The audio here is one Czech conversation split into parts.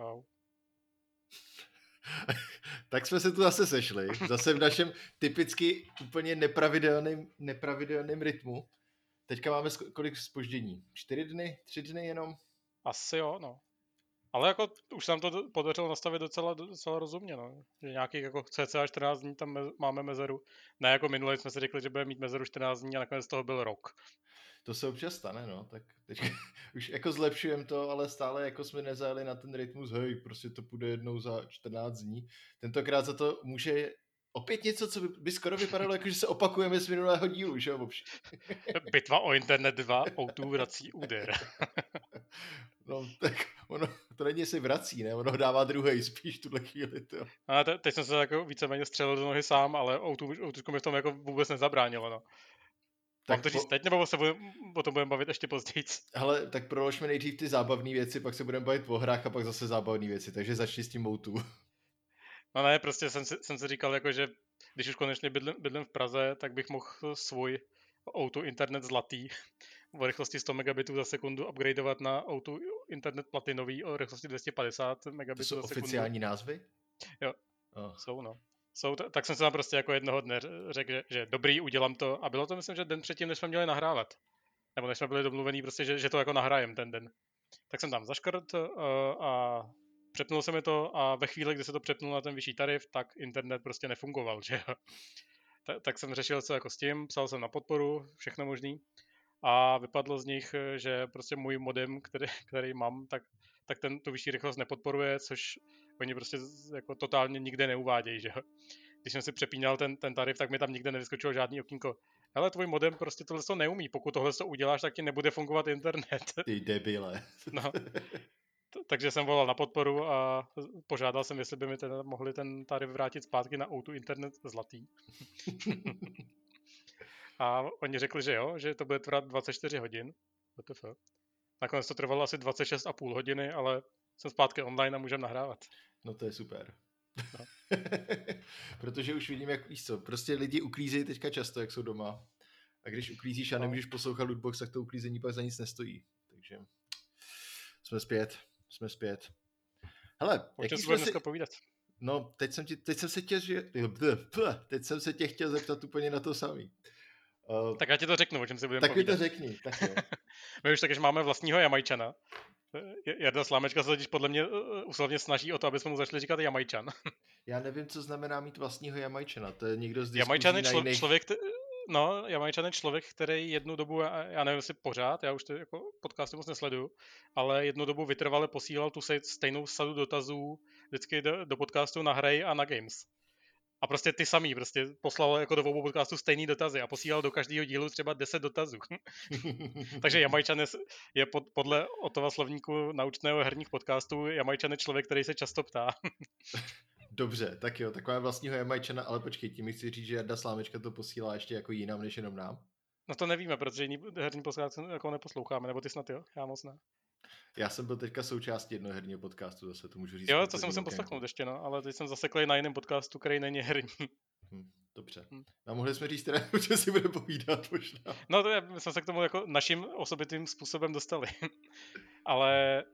Čau. tak jsme se tu zase sešli, zase v našem typicky úplně nepravidelném, nepravidelném rytmu. Teďka máme kolik spoždění? Čtyři dny? Tři dny jenom? Asi jo, no. Ale jako už se nám to podařilo nastavit docela, docela rozumně, no. Že nějakých jako cca 14 dní tam me- máme mezeru. Ne jako minule jsme si řekli, že budeme mít mezeru 14 dní a nakonec toho byl rok. To se občas stane, no. Tak teď už jako zlepšujeme to, ale stále jako jsme nezajeli na ten rytmus, hej, prostě to půjde jednou za 14 dní. Tentokrát za to může opět něco, co by, by skoro vypadalo, jako že se opakujeme z minulého dílu, že jo, Bitva o internet 2, o vrací úder. no, tak ono, to není si vrací, ne? Ono dává druhý spíš tuhle chvíli, to. A te, teď jsem se jako víceméně střelil do nohy sám, ale O2 mi v tom jako vůbec nezabránilo, no. Tak Mám to říct po... teď, nebo se budem, o tom budeme bavit ještě později? Hele, tak proložme nejdřív ty zábavné věci, pak se budeme bavit o hrách a pak zase zábavné věci, takže začni s tím Moutu. No ne, prostě jsem si, jsem si říkal, jako, že když už konečně bydlím, bydlím v Praze, tak bych mohl svůj auto internet zlatý o rychlosti 100 megabitů za sekundu upgradeovat na auto internet platinový o rychlosti 250 megabitů to jsou za sekundu. oficiální názvy? Jo, oh. jsou no. Jsou, tak jsem se tam prostě jako jednoho dne řekl, že, že dobrý, udělám to. A bylo to myslím, že den předtím, než jsme měli nahrávat. Nebo než jsme byli domluvení prostě, že, že to jako nahrajem ten den. Tak jsem tam zaškrt uh, a přepnul se mi to a ve chvíli, kdy se to přepnul na ten vyšší tarif, tak internet prostě nefungoval, že tak, tak jsem řešil co jako s tím, psal jsem na podporu, všechno možný a vypadlo z nich, že prostě můj modem, který, který mám, tak, tak ten tu vyšší rychlost nepodporuje, což oni prostě jako totálně nikde neuvádějí, že Když jsem si přepínal ten, ten tarif, tak mi tam nikde nevyskočilo žádný okýnko. Ale tvůj modem prostě tohle to neumí. Pokud tohle to uděláš, tak ti nebude fungovat internet. Ty debile. no. takže jsem volal na podporu a požádal jsem, jestli by mi teda mohli ten tarif vrátit zpátky na Outu internet zlatý. a oni řekli, že jo, že to bude trvat 24 hodin. WTF. Nakonec to trvalo asi 26,5 hodiny, ale jsem zpátky online a můžeme nahrávat. No to je super. No. Protože už vidím, jak víš co, prostě lidi uklízejí teďka často, jak jsou doma. A když uklízíš a no. nemůžeš poslouchat lootbox, tak to uklízení pak za nic nestojí. Takže jsme zpět jsme zpět. Hele, jaký jsme si... dneska povídat? No, teď jsem, ti, teď jsem se tě, že... teď jsem se tě chtěl zeptat úplně na to samý. Uh, tak já ti to řeknu, o čem si budeme tak povídat. Tak mi to řekni, tak jo. My už taky máme vlastního Jamajčana. Jarda Slámečka se totiž podle mě uslovně snaží o to, aby jsme mu začali říkat Jamajčan. Já nevím, co znamená mít vlastního Jamajčana. To je někdo z Jamajčan je člo- jiných... člověk, No, Jamajčan je člověk, který jednu dobu, já nevím, jestli pořád, já už to jako podcasty moc nesleduju, ale jednu dobu vytrvale posílal tu stejnou sadu dotazů vždycky do, do podcastu na hry a na games. A prostě ty samý, prostě poslal jako do obou podcastů stejný dotazy a posílal do každého dílu třeba 10 dotazů. Takže Jamajčan je, je pod, podle Otova slovníku naučného herních podcastů, Jamajčan je člověk, který se často ptá. Dobře, tak jo, taková vlastního Jamajčana, ale počkej, tím chci říct, že Jarda Slámečka to posílá ještě jako jinam, než jenom nám. No to nevíme, protože jiný herní podcast jako neposloucháme, nebo ty snad jo, já moc ne. Já jsem byl teďka součástí jednoho herního podcastu, zase to můžu říct. Jo, to jsem musel poslechnout ještě, no, ale teď jsem zaseklý na jiném podcastu, který není herní. Hm, dobře. Hm. A mohli jsme říct teda, že si bude povídat možná. No to je, my jsme se k tomu jako naším osobitým způsobem dostali. ale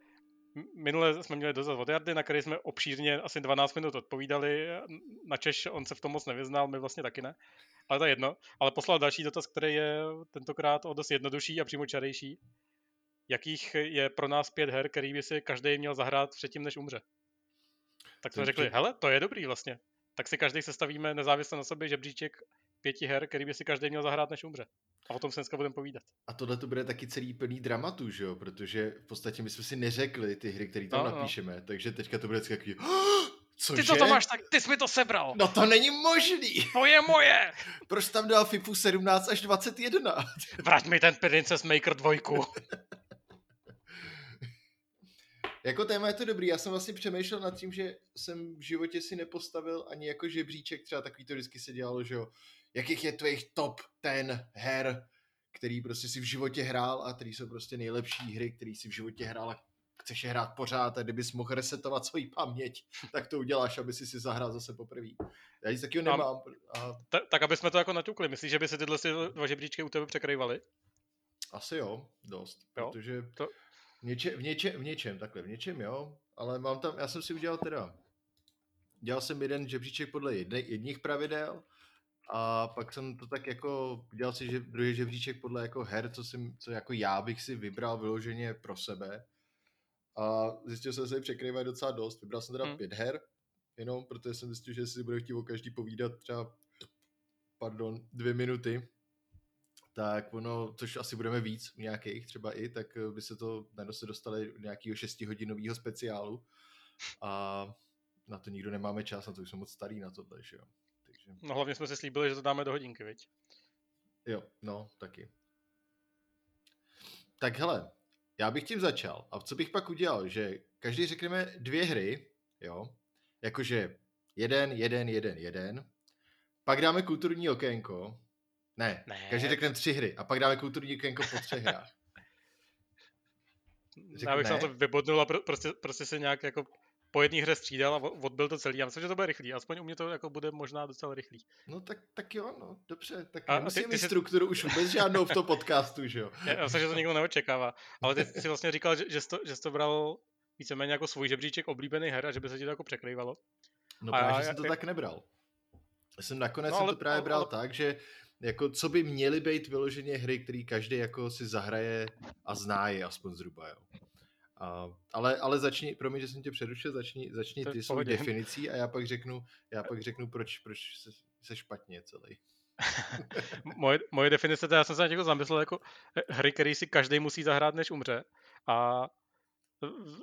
minule jsme měli dozad od Jardy, na který jsme obšírně asi 12 minut odpovídali. Na Češ on se v tom moc nevyznal, my vlastně taky ne. Ale to je jedno. Ale poslal další dotaz, který je tentokrát o dost jednodušší a přímo čarejší. Jakých je pro nás pět her, který by si každý měl zahrát předtím, než umře? Tak jsme řekli, hele, to je dobrý vlastně. Tak si každý sestavíme nezávisle na sobě žebříček pěti her, který by si každý měl zahrát, než umře. A o tom se dneska budeme povídat. A tohle to bude taky celý plný dramatu, že jo? Protože v podstatě my jsme si neřekli ty hry, které tam no, no. napíšeme, no. takže teďka to bude takový Cože? Ty to, to máš tak, ty jsi mi to sebral. No to není možný. To je moje. Proč tam dal FIFU 17 až 21? Vrať mi ten Princess Maker 2. jako téma je to dobrý, já jsem vlastně přemýšlel nad tím, že jsem v životě si nepostavil ani jako žebříček, třeba takový to vždycky se dělalo, že jo, jakých je tvých top ten her, který prostě si v životě hrál a který jsou prostě nejlepší hry, který si v životě hrál a chceš je hrát pořád a kdybys mohl resetovat svoji paměť, tak to uděláš, aby si si zahrál zase poprvé. Já nic takového nemám. A... Tak, tak, aby jsme to jako naťukli. Myslíš, že by se tyhle dva žebříčky u tebe překrývaly? Asi jo, dost. Jo? Protože to... v, něče, v, něče, v něčem, takhle, v něčem jo, ale mám tam, já jsem si udělal teda, dělal jsem jeden žebříček podle jedne, jedních pravidel a pak jsem to tak jako, dělal si že, druhý žebříček podle jako her, co, jsem, co jako já bych si vybral vyloženě pro sebe a zjistil jsem, že se překrývají docela dost. Vybral jsem teda hmm. pět her, jenom protože jsem zjistil, že si bude chtít o každý povídat třeba, pardon, dvě minuty, tak ono, což asi budeme víc u nějakých třeba i, tak by se to, najednou se dostali do nějakého šestihodinového speciálu a na to nikdo nemáme čas, na to už jsme moc starý na tohle, že jo. Takže... No hlavně jsme si slíbili, že to dáme do hodinky, viď? Jo, no, taky. Tak hele, já bych tím začal. A co bych pak udělal, že každý řekneme dvě hry, jo, jakože jeden, jeden, jeden, jeden, pak dáme kulturní okénko, ne, ne. každý řekneme tři hry a pak dáme kulturní okénko po třech hrách. Řekl, já bych se na to vybodnul a prostě, prostě se nějak jako po jedné hře střídal a odbil to celý. Já myslím, že to bude rychlý. Aspoň u mě to jako bude možná docela rychlý. No tak, tak jo, no, dobře. Tak a nemusím ty, ty mít jsi... strukturu už vůbec žádnou v tom podcastu, že jo? Já, myslím, že to nikdo neočekává. Ale ty jsi vlastně říkal, že, že, jsi to, že jsi to bral víceméně jako svůj žebříček oblíbený her a že by se ti to jako překrývalo. No a právě, já, jsem to já, tak nebral. Já jsem nakonec no, ale, jsem to právě bral ale, tak, že jako co by měly být vyloženě hry, které každý jako si zahraje a zná je aspoň zhruba, jo. A, ale, ale začni, promiň, že jsem tě přerušil, začni, začni ty svou definicí a já pak řeknu, já pak řeknu, proč, proč se, se špatně celý. moje, moje definice, já jsem se na někoho zamyslel jako hry, které si každý musí zahrát, než umře. A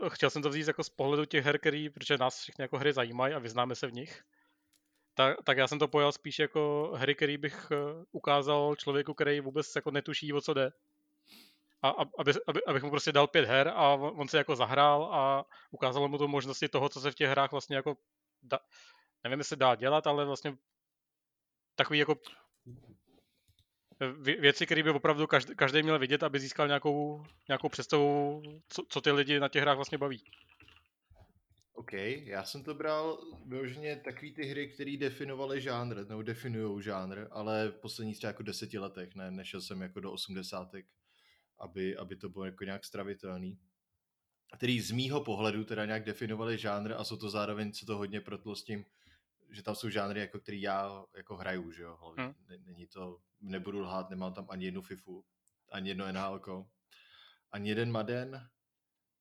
chtěl jsem to vzít jako z pohledu těch her, který, protože nás všechny jako hry zajímají a vyznáme se v nich. Tak, tak já jsem to pojal spíš jako hry, který bych eh, ukázal člověku, který vůbec jako netuší, o co jde a, aby, aby, abych mu prostě dal pět her a on se jako zahrál a ukázalo mu to možnosti toho, co se v těch hrách vlastně jako da, nevím, jestli dá dělat, ale vlastně takový jako věci, které by opravdu každý, každý měl vidět, aby získal nějakou, nějakou představu, co, co ty lidi na těch hrách vlastně baví. OK, já jsem to bral vyloženě takový ty hry, které definovaly žánr, nebo definujou žánr, ale v posledních třeba jako deseti letech, ne, nešel jsem jako do osmdesátek aby, aby to bylo jako nějak stravitelný který z mýho pohledu teda nějak definovali žánr a jsou to zároveň, co to hodně protlo s tím, že tam jsou žánry, jako který já jako hraju, že jo, hlavně. Hmm. Není to, nebudu lhát, nemám tam ani jednu FIFU, ani jedno NHL, ani jeden Madden,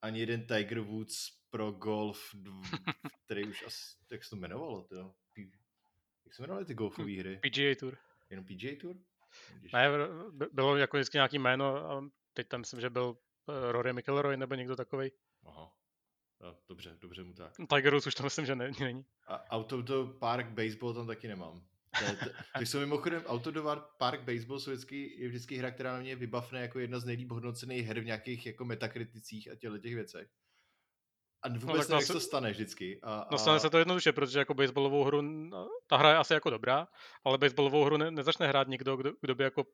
ani jeden Tiger Woods pro golf, který už asi, jak se to jmenovalo, to? Jak se jmenovaly ty golfové hry? PGA Tour. Jenom PGA Tour? Ne, bylo jako vždycky nějaký jméno teď tam myslím, že byl eh, Rory McIlroy nebo někdo takový. Aha. Dobře, dobře mu tak. Tiger Woods už to myslím, že ne, není. A Outdoor Park Baseball tam taky nemám. To, to, to jsou mimochodem Outdoor Park Baseball jsou vždycky, je vždycky hra, která na mě vybavne jako jedna z nejlíp hodnocených her v nějakých jako metakriticích a těchto těch věcech. A no vůbec no, nevím, jak to stane vždycky. A, a... No stane se to jednoduše, protože jako baseballovou hru, no, ta hra je asi jako dobrá, ale baseballovou hru ne, nezačne hrát nikdo, kdo, kdo by jako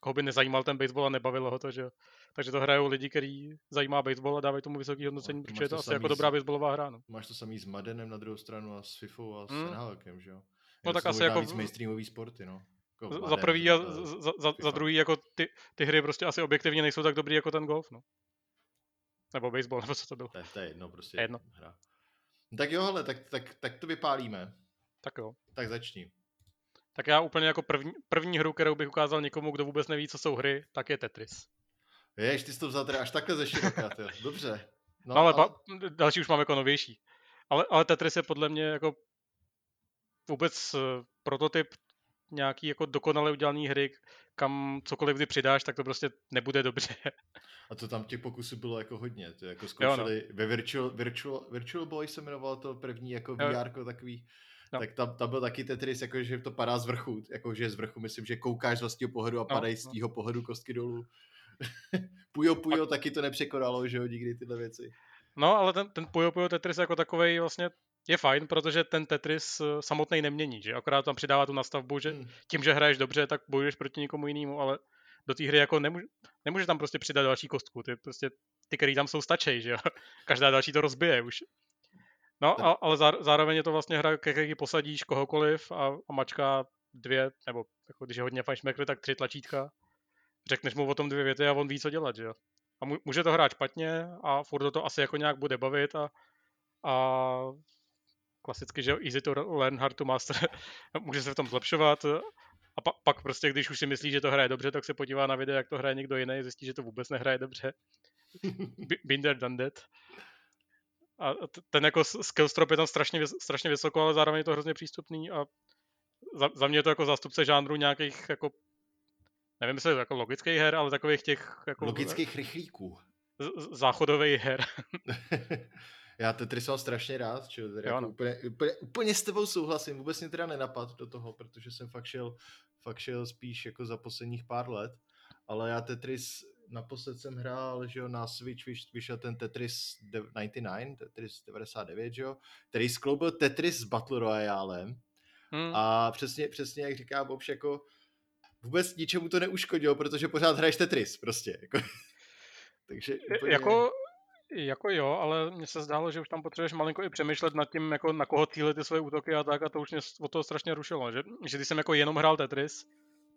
koho by nezajímal ten baseball a nebavilo ho to, že Takže to hrajou lidi, kteří zajímá baseball a dávají tomu vysoké hodnocení, no, protože je to, to asi jako dobrá baseballová hra. No. Máš to samý s Madenem na druhou stranu a s FIFA a s hmm. Že jo? No tak asi jako... Víc mainstreamový sporty, no. Jako za Madden, prvý a za, za, za druhý jako ty, ty hry prostě asi objektivně nejsou tak dobrý jako ten golf, no. Nebo baseball, nebo co to bylo. To je, to je jedno, prostě je jedno. hra. Tak jo, ale tak, tak, tak to vypálíme. Tak jo. Tak začni. Tak já úplně jako první, první hru, kterou bych ukázal někomu, kdo vůbec neví, co jsou hry, tak je Tetris. Jež, ty jsi to vzal teda až takhle ze široká, Dobře. No, no ale, ale... Pa, další už máme jako novější. Ale, ale Tetris je podle mě jako vůbec uh, prototyp nějaký jako dokonale udělaný hry, kam cokoliv kdy přidáš, tak to prostě nebude dobře. A to tam těch pokusů bylo jako hodně. To jako zkoušeli jo, no. ve Virtual, Virtual, Virtual Boy se jmenovalo to první jako VR takový No. Tak tam, tam byl taky Tetris, jako, že to padá z vrchu, jako, že z vrchu, myslím, že koukáš z vlastního pohledu a no, padají no, z tvýho pohledu kostky dolů. pujo Pujo a... taky to nepřekonalo, že jo, nikdy tyhle věci. No, ale ten, ten Pujo Pujo Tetris jako takový vlastně je fajn, protože ten Tetris eh, samotný nemění, že akorát tam přidává tu nastavbu, že hmm. tím, že hraješ dobře, tak bojuješ proti někomu jinému, ale do té hry jako nemůže, nemůže tam prostě přidat další kostku, ty prostě ty, který tam jsou, stačí, že jo. Každá další to rozbije už. No, a, ale zároveň je to vlastně hra, ke který posadíš kohokoliv a, a mačka dvě, nebo jako když je hodně fajnšmekry, tak tři tlačítka. Řekneš mu o tom dvě věty a on ví, co dělat, že jo. A může to hrát špatně a furt to asi jako nějak bude bavit a, a klasicky, že easy to learn, hard to master, může se v tom zlepšovat a pa, pak prostě, když už si myslí, že to hraje dobře, tak se podívá na video, jak to hraje někdo jiný, zjistí, že to vůbec nehraje dobře. There, done that. A ten jako skill strop je tam strašně, strašně vysoko, ale zároveň je to hrozně přístupný a za, za mě je to jako zástupce žánru nějakých jako nevím, jestli jako logických her, ale takových těch jako... Logických rychlíků. Záchodových her. Já Tetris mám strašně rád, čo, teda jako no. úplně, úplně, úplně, s tebou souhlasím, vůbec mě teda nenapad do toho, protože jsem fakt šel, fakt šel spíš jako za posledních pár let, ale já Tetris naposled jsem hrál, že jo, na Switch vyšel ten Tetris 99, Tetris 99, že jo, který skloubil Tetris s Battle Royalem hmm. a přesně, přesně jak říká Bobš, jako vůbec ničemu to neuškodilo, protože pořád hraješ Tetris prostě. Jako. Takže úplně... Jako, jako jo, ale mně se zdálo, že už tam potřebuješ malinko i přemýšlet nad tím, jako na koho cílit ty své útoky a tak a to už mě od toho strašně rušilo. Že, že když jsem jako jenom hrál Tetris,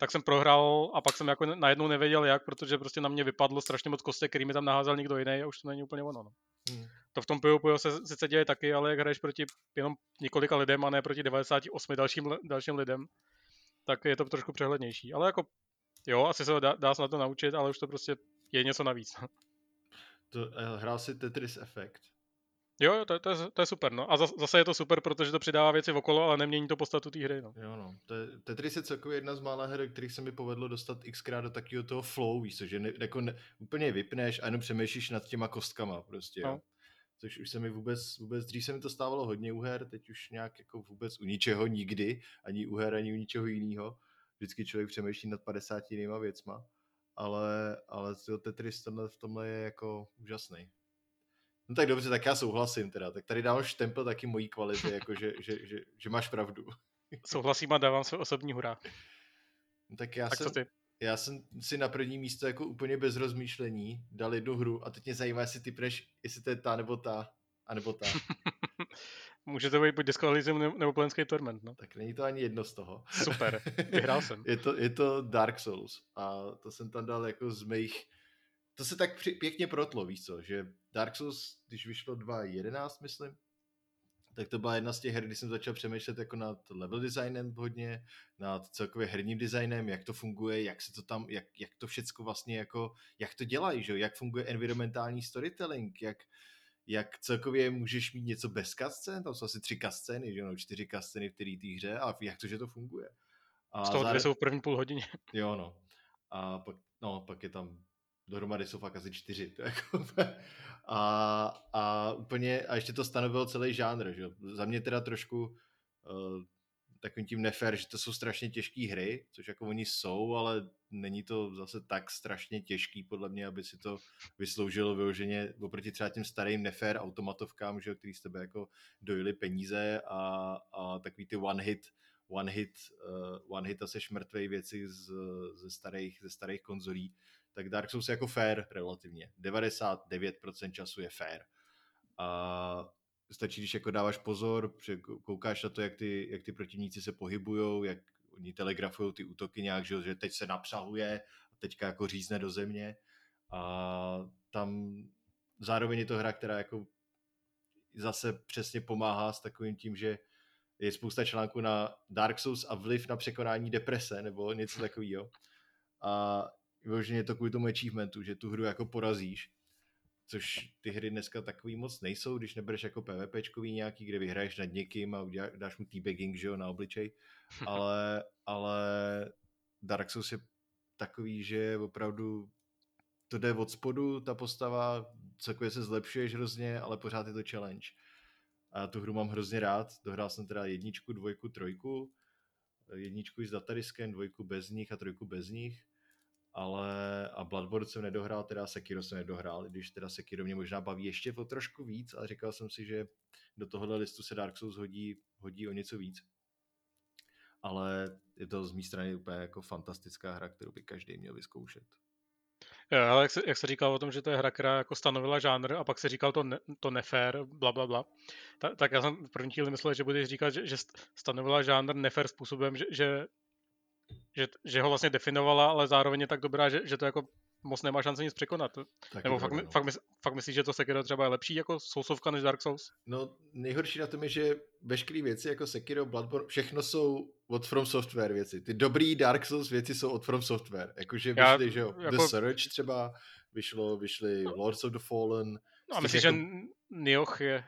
tak jsem prohrál a pak jsem jako najednou nevěděl jak, protože prostě na mě vypadlo strašně moc kostek, který mi tam naházel někdo jiný a už to není úplně ono. No. Hmm. To v tom Puyo Puyo se sice děje taky, ale jak hraješ proti jenom několika lidem a ne proti 98 dalším, dalším lidem, tak je to trošku přehlednější. Ale jako, jo, asi se dá, dá se na to naučit, ale už to prostě je něco navíc. To, uh, hrál si Tetris Effect? Jo, to, to, je, to je super, no. A zase je to super, protože to přidává věci okolo, ale nemění to podstatu té hry, no. Jo, no. To je, Tetris je celkově jedna z mála her, kterých se mi povedlo dostat xkrát do takového toho flow, víš, že ne, jako ne, úplně vypneš a jenom přemýšlíš nad těma kostkama, prostě, no. jo. Což už se mi vůbec, vůbec, dřív se mi to stávalo hodně u her, teď už nějak jako vůbec u ničeho nikdy, ani u her, ani u ničeho jiného. Vždycky člověk přemýšlí nad 50 jinýma věcma, ale, ale Tetris v tomhle je jako úžasný. No tak dobře, tak já souhlasím teda. Tak tady dám štempel taky mojí kvality, jako že, že, že, že máš pravdu. Souhlasím a dávám své osobní hurá. No tak já tak jsem, ty? já jsem si na první místo jako úplně bez rozmýšlení dal jednu hru a teď mě zajímá, jestli ty preš, jestli to je ta nebo ta, a nebo ta. Může to být buď Disco Elysium nebo Plenský Torment, no. Tak není to ani jedno z toho. Super, vyhrál jsem. je, to, je to Dark Souls a to jsem tam dal jako z mých to se tak při, pěkně protlo, víš co, že Dark Souls, když vyšlo 2.11, myslím, tak to byla jedna z těch her, kdy jsem začal přemýšlet jako nad level designem hodně, nad celkově herním designem, jak to funguje, jak se to tam, jak, jak to všecko vlastně jako, jak to dělají, že? jak funguje environmentální storytelling, jak, jak celkově můžeš mít něco bez cutscén, tam jsou asi tři cutscény, že no, čtyři cutscény v té hře a jak to, že to funguje. A z toho zároveň... dvě jsou v první půl hodině. Jo, no. A pak, no, pak je tam dohromady jsou fakt asi čtyři. To jako, a, a úplně, a ještě to stanovil celý žánr, že Za mě teda trošku uh, takovým tím nefér, že to jsou strašně těžké hry, což jako oni jsou, ale není to zase tak strašně těžký podle mě, aby si to vysloužilo vyloženě oproti třeba těm starým nefér automatovkám, že, který z tebe jako dojili peníze a, a takový ty one hit one hit, uh, one hit a seš mrtvej věci z, ze, starých, ze starých konzolí, tak Dark Souls je jako fair relativně. 99% času je fair. A stačí, když jako dáváš pozor, koukáš na to, jak ty, jak ty protivníci se pohybují, jak oni telegrafují ty útoky nějak, že, že teď se napřahuje a teďka jako řízne do země. A tam zároveň je to hra, která jako zase přesně pomáhá s takovým tím, že je spousta článků na Dark Souls a vliv na překonání deprese nebo něco takového. A vyloženě je to kvůli tomu achievementu, že tu hru jako porazíš, což ty hry dneska takový moc nejsou, když nebereš jako PvPčkový nějaký, kde vyhraješ nad někým a uděláš, dáš mu teabagging, že jo, na obličej, ale, ale Dark Souls je takový, že opravdu to jde od spodu, ta postava, celkově se zlepšuješ hrozně, ale pořád je to challenge. A tu hru mám hrozně rád, dohrál jsem teda jedničku, dvojku, trojku, jedničku s datariskem, dvojku bez nich a trojku bez nich ale a Bloodborne jsem nedohrál, teda Sekiro jsem nedohrál, když teda Sekiro mě možná baví ještě o trošku víc, ale říkal jsem si, že do tohohle listu se Dark Souls hodí, hodí o něco víc. Ale je to z mé strany úplně jako fantastická hra, kterou by každý měl vyzkoušet. Jo, ale jak se, jak se říkal o tom, že to je hra, která jako stanovila žánr a pak se říkal to, ne, to nefér, bla, bla, bla, tak, tak já jsem v první chvíli myslel, že budeš říkat, že, že stanovila žánr nefér způsobem, že, že že, že ho vlastně definovala, ale zároveň je tak dobrá, že, že to jako moc nemá šanci nic překonat. Tak Nebo fakt, no. fakt, mysl, fakt myslíš, že to Sekiro třeba je lepší jako sousovka než Dark Souls? No nejhorší na tom je, že veškeré věci jako Sekiro, Bloodborne, všechno jsou od From Software věci. Ty dobrý Dark Souls věci jsou od From Software. Jakože vyšly, Já, že jo, jako... The Search třeba, vyšlo, vyšly no. Lords of the Fallen. No a myslíš, jako... že Nioh je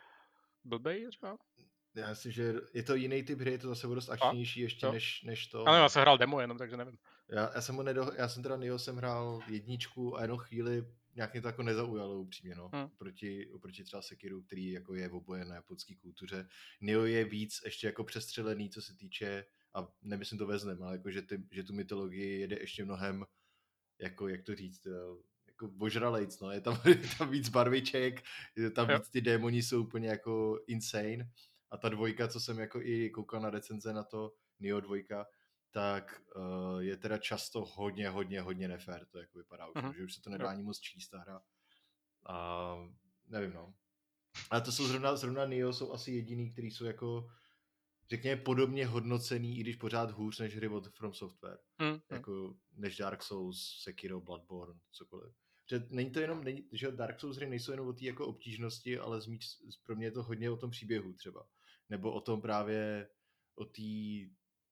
blbej třeba? Já myslím, že je to jiný typ hry, je to zase dost akčnější ještě než, než to. Ano, já jsem hrál demo jenom, takže nevím. Já, já jsem ho nedo, já jsem teda Neo jsem hrál jedničku a jenom chvíli nějak mě to jako nezaujalo upřímně, no. Hmm. Proti, oproti třeba Sekiru, který jako je oboje na japonské kultuře. Neo je víc ještě jako přestřelený, co se týče, a nemyslím to veznem, ale jako, že, ty, že tu mytologii jede ještě mnohem, jako, jak to říct, jako božralejc, no. Je tam, je tam víc barviček, je tam víc ty démoni jsou úplně jako insane. A ta dvojka, co jsem jako i koukal na recenze na to, Neo dvojka, tak uh, je teda často hodně, hodně, hodně nefér, to jako vypadá už, uh-huh. že už se to nedá ani moc číst ta hra. A nevím, no. Ale to jsou zrovna, zrovna Neo jsou asi jediný, který jsou jako řekněme podobně hodnocený, i když pořád hůř než hry od From Software. Mm, jako než Dark Souls, Sekiro, Bloodborne, cokoliv. Že není to jenom, není, že Dark Souls hry nejsou jenom o té jako obtížnosti, ale zmíč, pro mě je to hodně o tom příběhu třeba. Nebo o tom právě, o té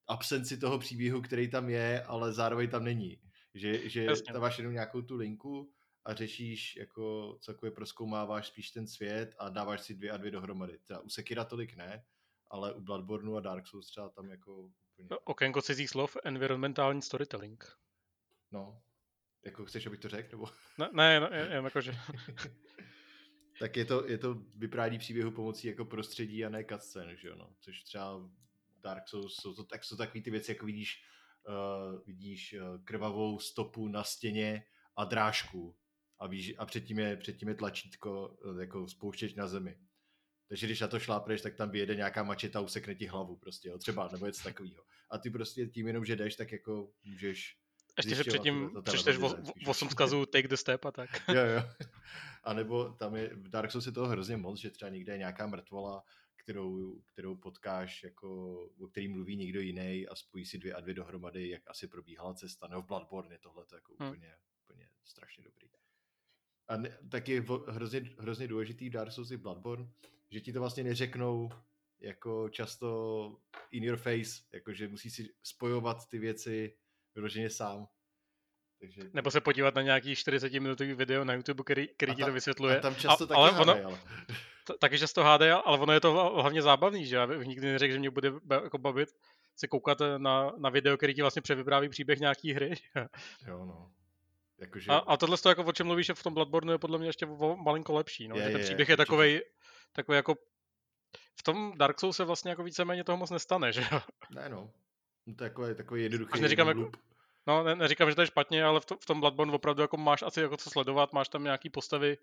absenci toho příběhu, který tam je, ale zároveň tam není. Že, že tam máš jenom nějakou tu linku a řešíš, jako celkově proskoumáváš spíš ten svět a dáváš si dvě a dvě dohromady. Třeba u Sekira tolik ne, ale u Bloodborneu a Dark Souls třeba tam jako úplně... No, okénko cizích slov, environmentální storytelling. No, jako chceš, abych to řekl, nebo? Ne, ne, no, jen jakože... tak je to, je to vyprávání příběhu pomocí jako prostředí a ne cutscene, že jo, no. Což třeba Dark Souls jsou to, tak, jsou takový ty věci, jako vidíš, uh, vidíš uh, krvavou stopu na stěně a drážku a, víš, a předtím, je, předtím je tlačítko uh, jako spouštěč na zemi. Takže když na to šlápneš, tak tam vyjede nějaká mačeta a usekne ti hlavu prostě, jo, třeba, nebo něco takového. A ty prostě tím jenom, že jdeš, tak jako můžeš ještě, že předtím přečteš 8 zkazů Take the Step a tak. jo, jo. A nebo tam je, v Dark Souls je toho hrozně moc, že třeba někde je nějaká mrtvola kterou, kterou potkáš, jako, o který mluví někdo jiný a spojí si dvě a dvě dohromady, jak asi probíhala cesta. No v Bloodborne je tohle jako hmm. úplně, úplně strašně dobrý. A ne, tak je hrozně, hrozně důležitý v Dark Souls i Bloodborne, že ti to vlastně neřeknou jako často in your face, jakože musíš si spojovat ty věci vyloženě sám. Takže... Nebo se podívat na nějaký 40 minutový video na YouTube, který, který ti to vysvětluje. A tam často a, taky ale, ono, ale taky často hádej, ale ono je to hlavně zábavný, že já bych nikdy neřekl, že mě bude jako bavit se koukat na, na video, který ti vlastně převypráví příběh nějaký hry. jo, no. Jakože... A, a tohle, to, jako, o čem mluvíš, v tom Bloodborne je podle mě ještě o, malinko lepší. No? Je, že ten příběh je, je takový, takový jako v tom Dark Souls se vlastně jako víceméně toho moc nestane, že jo? Ne no. No to je takový, takový jednoduchý neříkám, jako, No, ne, neříkám, že to je špatně, ale v, to, v tom Bloodborne opravdu jako máš asi jako co sledovat, máš tam nějaký postavy,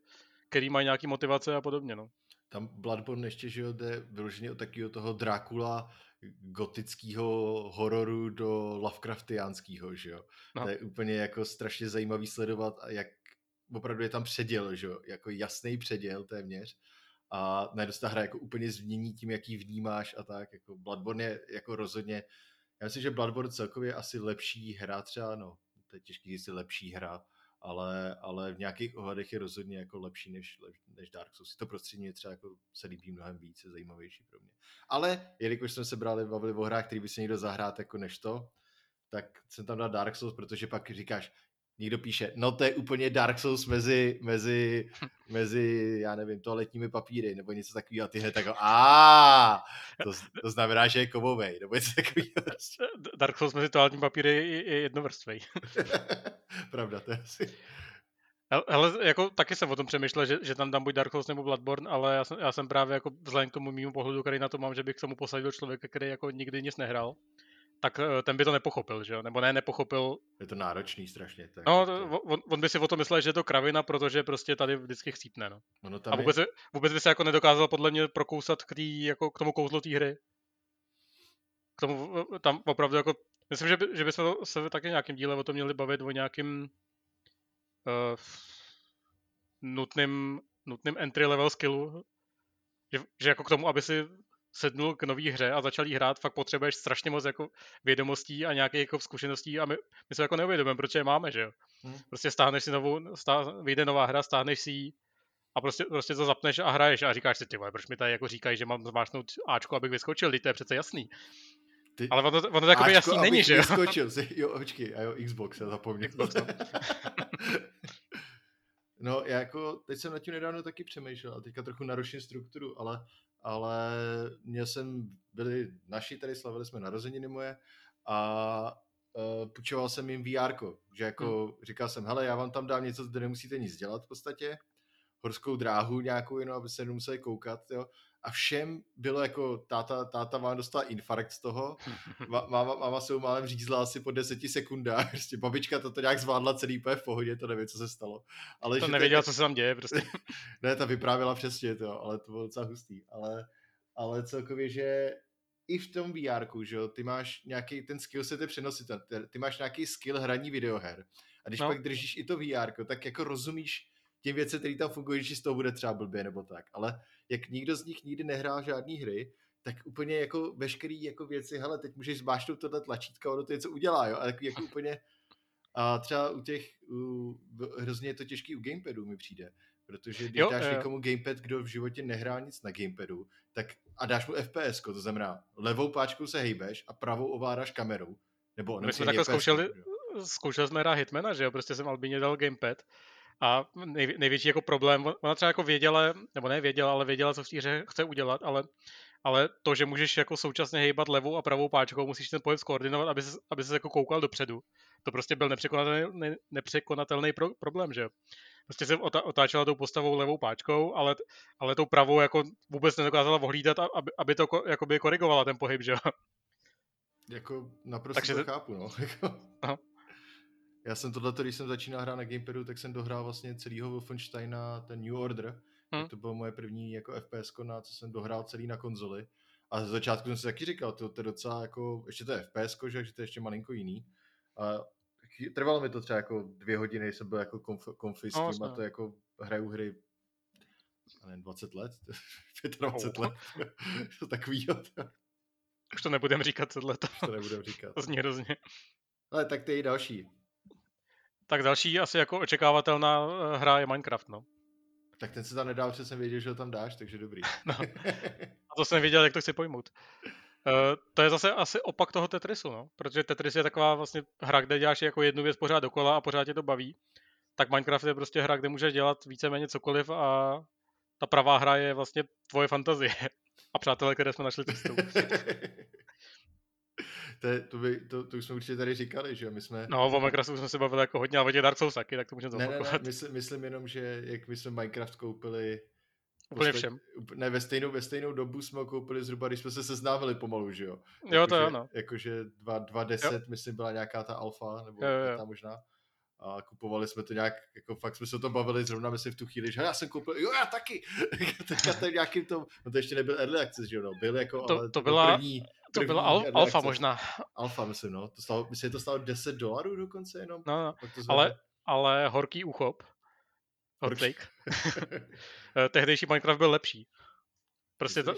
který mají nějaký motivace a podobně, no. Tam Bloodborne ještě, že jo, jde vyloženě od takového toho Drákula gotického hororu do Lovecraftiánského, že jo. No. To je úplně jako strašně zajímavý sledovat, jak opravdu je tam předěl, že jo, jako jasný předěl téměř a najednou ta hra jako úplně změní tím, jaký vnímáš a tak, jako Bloodborne je jako rozhodně, já myslím, že Bloodborne celkově je asi lepší hra třeba, no, to je těžký říct lepší hra, ale, ale v nějakých ohledech je rozhodně jako lepší než, než Dark Souls. To prostředí mě třeba jako se líbí mnohem víc, je zajímavější pro mě. Ale jelikož jsme se brali, bavili o hrách, který by se někdo zahrát jako než to, tak jsem tam dal Dark Souls, protože pak říkáš, někdo píše, no to je úplně Dark Souls mezi, mezi, mezi já nevím, toaletními papíry, nebo něco takového, a ty hned jako, a to, to znamená, že je kovovej, nebo něco takového. Dark Souls mezi toaletními papíry je, je jednovrstvej. Pravda, to je asi... Ale jako taky jsem o tom přemýšlel, že, že tam dám buď Dark Souls nebo Bloodborne, ale já jsem, já jsem právě jako vzhledem k tomu mýmu pohledu, který na to mám, že bych k tomu posadil člověka, který jako nikdy nic nehrál, tak eh, ten by to nepochopil, že jo? Nebo ne, nepochopil. Je to náročný strašně. Tak no, to... on, on, by si o tom myslel, že je to kravina, protože prostě tady vždycky chcípne, no. Ono tam A vůbec, je... vůbec by se jako nedokázal podle mě prokousat k, tý, jako k tomu kouzlu té hry. K tomu tam opravdu jako, myslím, že, by, že bychom se taky nějakým díle o tom měli bavit, o nějakým uh, nutným, nutným entry level skillu, že, že jako k tomu, aby si sednul k nový hře a začal jí hrát, fakt potřebuješ strašně moc jako vědomostí a nějakých jako zkušeností a my, my se jako neuvědomujeme, proč je máme, že jo. Hmm. Prostě stáhneš si novou, stá, vyjde nová hra, stáhneš si ji a prostě, prostě to zapneš a hraješ a říkáš si, ty vole, proč mi tady jako říkají, že mám zmáčknout Ačko, abych vyskočil, to je přece jasný. Ty... Ale ono, ono takový jasný není, že jo? Vyskočil, jo, počkej, a jo, Xbox, já zapomněl. Xbox, no. no, já jako, teď jsem na tím nedávno taky přemýšlel a teďka trochu naruším strukturu, ale, ale měl jsem, byli naši tady, slavili jsme narozeniny moje a uh, půjčoval jsem jim VR, že jako hmm. říkal jsem, hele, já vám tam dám něco, kde nemusíte nic dělat v podstatě, horskou dráhu nějakou jenom, aby se nemuseli koukat, jo. A všem bylo jako, táta, táta vám dostala infarkt z toho, máma, máma se málem řízla asi po deseti sekundách, prostě babička to nějak zvládla celý úplně v pohodě, to nevím, co se stalo. Ale to nevěděla, co se tam děje prostě. ne, ta vyprávěla přesně to, ale to bylo docela hustý. Ale, ale celkově, že i v tom VR, že jo, ty máš nějaký, ten skill se ty přenositelný, ty máš nějaký skill hraní videoher. A když no. pak držíš i to VR, tak jako rozumíš těm věcem, který tam fungují, že z toho bude třeba blbě nebo tak. Ale jak nikdo z nich nikdy nehrál žádný hry, tak úplně jako veškerý jako věci, hele, teď můžeš zmášnout tohle tlačítko, ono to něco udělá, jo, ale jako úplně a třeba u těch, u, hrozně je to těžký u gamepadu mi přijde, protože když jo, dáš jo. někomu gamepad, kdo v životě nehrál nic na gamepadu, tak a dáš mu FPS, to znamená levou páčkou se hejbeš a pravou ovládáš kamerou, nebo My jsme takhle zkoušeli, zkoušeli jsme hrát Hitmana, že jo, prostě jsem Albině dal gamepad a nej, největší jako problém, ona třeba jako věděla, nebo ne věděla, ale věděla, co v té hře chce udělat, ale, ale to, že můžeš jako současně hejbat levou a pravou páčkou, musíš ten pohyb skoordinovat, aby se, aby se jako koukal dopředu. To prostě byl nepřekonatelný, ne, nepřekonatelný pro, problém, že. Prostě jsem otáčela tou postavou levou páčkou, ale, ale tou pravou jako vůbec nedokázala ohlídat, aby, aby to jakoby korigovala ten pohyb, že jo. Jako naprosto Takže to chápu, no. Jako- já jsem tohle, když jsem začínal hrát na Gamepadu, tak jsem dohrál vlastně celýho Wolfensteina, ten New Order. Hmm. To bylo moje první jako FPS, na co jsem dohrál celý na konzoli. A ze začátku jsem si taky říkal, to, to je docela jako, ještě to je FPS, že, že to je ještě malinko jiný. A trvalo mi to třeba jako dvě hodiny, jsem byl jako konf, konfi s tím no, a to jako hraju hry nevím, 20 let, 25 oh. let, to takovýho. Už to nebudem říkat tohle. To nebudem říkat. To zní hrozně. Ale tak ty další. Tak další asi jako očekávatelná eh, hra je Minecraft, no. Tak ten se tam nedal, protože jsem věděl, že ho tam dáš, takže dobrý. no. A to jsem věděl, jak to chci pojmout. Uh, to je zase asi opak toho Tetrisu, no. Protože Tetris je taková vlastně hra, kde děláš jako jednu věc pořád dokola a pořád tě to baví. Tak Minecraft je prostě hra, kde můžeš dělat víceméně cokoliv a ta pravá hra je vlastně tvoje fantazie. A přátelé, které jsme našli cestou. To, je, to, by, to, to, už jsme určitě tady říkali, že my jsme... No, o Minecraftu jsme se bavili jako hodně, ale o těch Dark Souls taky, tak to můžeme zopakovat. Ne, ne, ne, myslím, myslím jenom, že jak my jsme Minecraft koupili... Úplně posled, všem. Ne, ve stejnou, ve stejnou dobu jsme ho koupili zhruba, když jsme se seznámili pomalu, že jo? Jo, to je ono. Jakože 2.10, myslím, byla nějaká ta alfa, nebo jo, jo. ta možná a kupovali jsme to nějak, jako fakt jsme se o tom bavili zrovna myslím v tu chvíli, že já jsem koupil, jo já taky, teďka ten nějakým tom, no to ještě nebyl early access, že jo, no, byl jako, to, ale to, byla, první, to byla al, alfa možná. Alfa myslím, no, to stalo, myslím, že to stalo 10 dolarů dokonce jenom. No, no. ale, ale horký uchop, hot take, eh, tehdejší Minecraft byl lepší. Prostě to,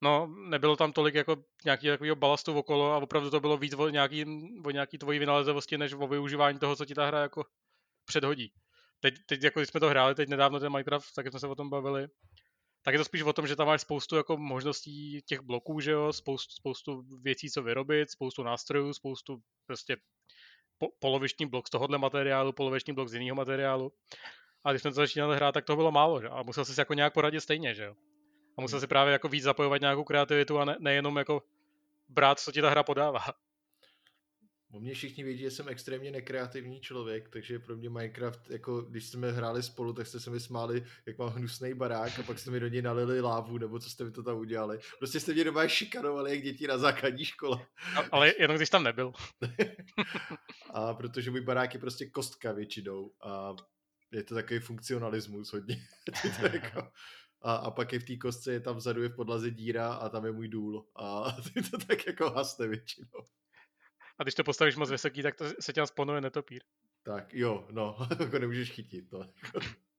No, nebylo tam tolik jako nějaký takového balastu okolo a opravdu to bylo víc o nějaký, o nějaký tvojí vynalezevosti, než o využívání toho, co ti ta hra jako předhodí. Teď, teď jako když jsme to hráli, teď nedávno ten Minecraft, tak jsme se o tom bavili, tak je to spíš o tom, že tam máš spoustu jako možností těch bloků, že jo, spoustu, spoustu věcí, co vyrobit, spoustu nástrojů, spoustu prostě po, poloviční blok z tohohle materiálu, poloviční blok z jiného materiálu. A když jsme to začínali hrát, tak to bylo málo, že? A musel jsi jako nějak poradit stejně, že jo. A musel si právě jako víc zapojovat nějakou kreativitu a ne, nejenom jako brát, co ti ta hra podává. O mě všichni vědí, že jsem extrémně nekreativní člověk, takže pro mě Minecraft, jako když jsme hráli spolu, tak jste se mi smáli, jak mám hnusný barák a pak jste mi do něj nalili lávu, nebo co jste mi to tam udělali. Prostě jste mě doma šikanovali, jak děti na základní škole. A, ale jenom když tam nebyl. a protože můj barák je prostě kostka většinou a je to takový funkcionalismus hodně. to jako, a, a pak je v té kostce, je tam vzadu je v podlaze díra a tam je můj důl. A ty to tak jako hasne většinou. A když to postavíš moc vysoký, tak to se tě sponuje netopír. Tak jo, no, jako nemůžeš chytit to.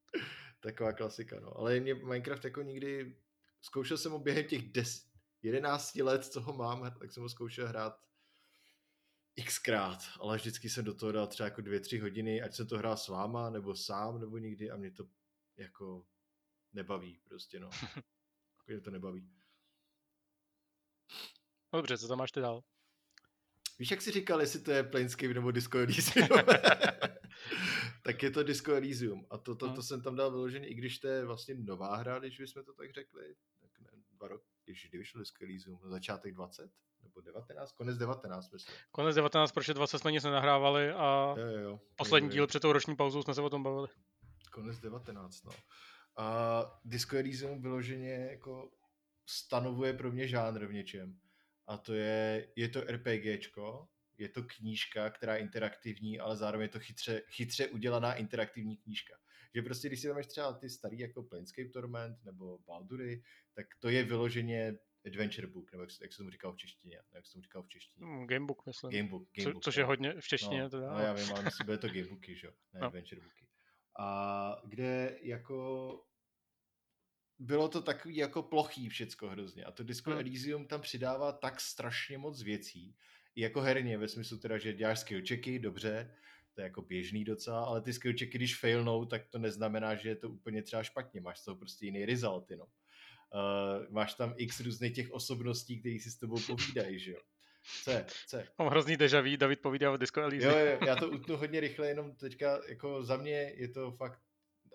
Taková klasika, no. Ale mě Minecraft jako nikdy, zkoušel jsem ho během těch des, 11 let, co ho mám, tak jsem ho zkoušel hrát xkrát, ale vždycky jsem do toho dal třeba jako dvě, tři hodiny, ať jsem to hrál s váma, nebo sám, nebo nikdy a mě to jako nebaví prostě, no. Jako mě to nebaví. Dobře, co tam máš ty dál? Víš, jak jsi říkal, jestli to je Planescape nebo Disco Elysium? tak je to Disco Elysium. A to, to, to, to jsem tam dal vyloženě, i když to je vlastně nová hra, když bychom to tak řekli. Tak ne, dva roky, když kdy vyšlo Disco Elysium, na začátek 20? Nebo 19? Konec 19, myslím. Konec 19, protože 20 jsme nic nenahrávali a jo, jo, poslední jo, jo. díl před tou roční pauzou jsme se o tom bavili. Konec 19, no. A Disco Elysium vyloženě jako stanovuje pro mě žánr v něčem. A to je, je to RPGčko, je to knížka, která je interaktivní, ale zároveň je to chytře, chytře udělaná interaktivní knížka. Že prostě, když si vezmeš třeba ty starý jako Planescape Torment nebo Baldury, tak to je vyloženě adventure book, nebo jak, jak se tomu říkal v češtině, jak se tomu říkal v češtině. Mm, Gamebook, myslím. Gamebook, Co, gamebook což je hodně v češtině. No, teda. no já vím, ale myslím, bude to gamebooky, že jo, ne No. adventure booky. A kde jako bylo to takový jako plochý všecko hrozně. A to Disco Hmm. Elysium tam přidává tak strašně moc věcí. I jako herně, ve smyslu teda, že děláš skill checky, dobře, to je jako běžný docela, ale ty skill checky, když failnou, tak to neznamená, že je to úplně třeba špatně. Máš z toho prostě jiný result, no. Uh, máš tam x různých těch osobností, které si s tebou povídají, že jo. C, C. Mám hrozný deja vu, David povídá o Disco Elysium. Jo, jo, já to utnu hodně rychle, jenom teďka jako za mě je to fakt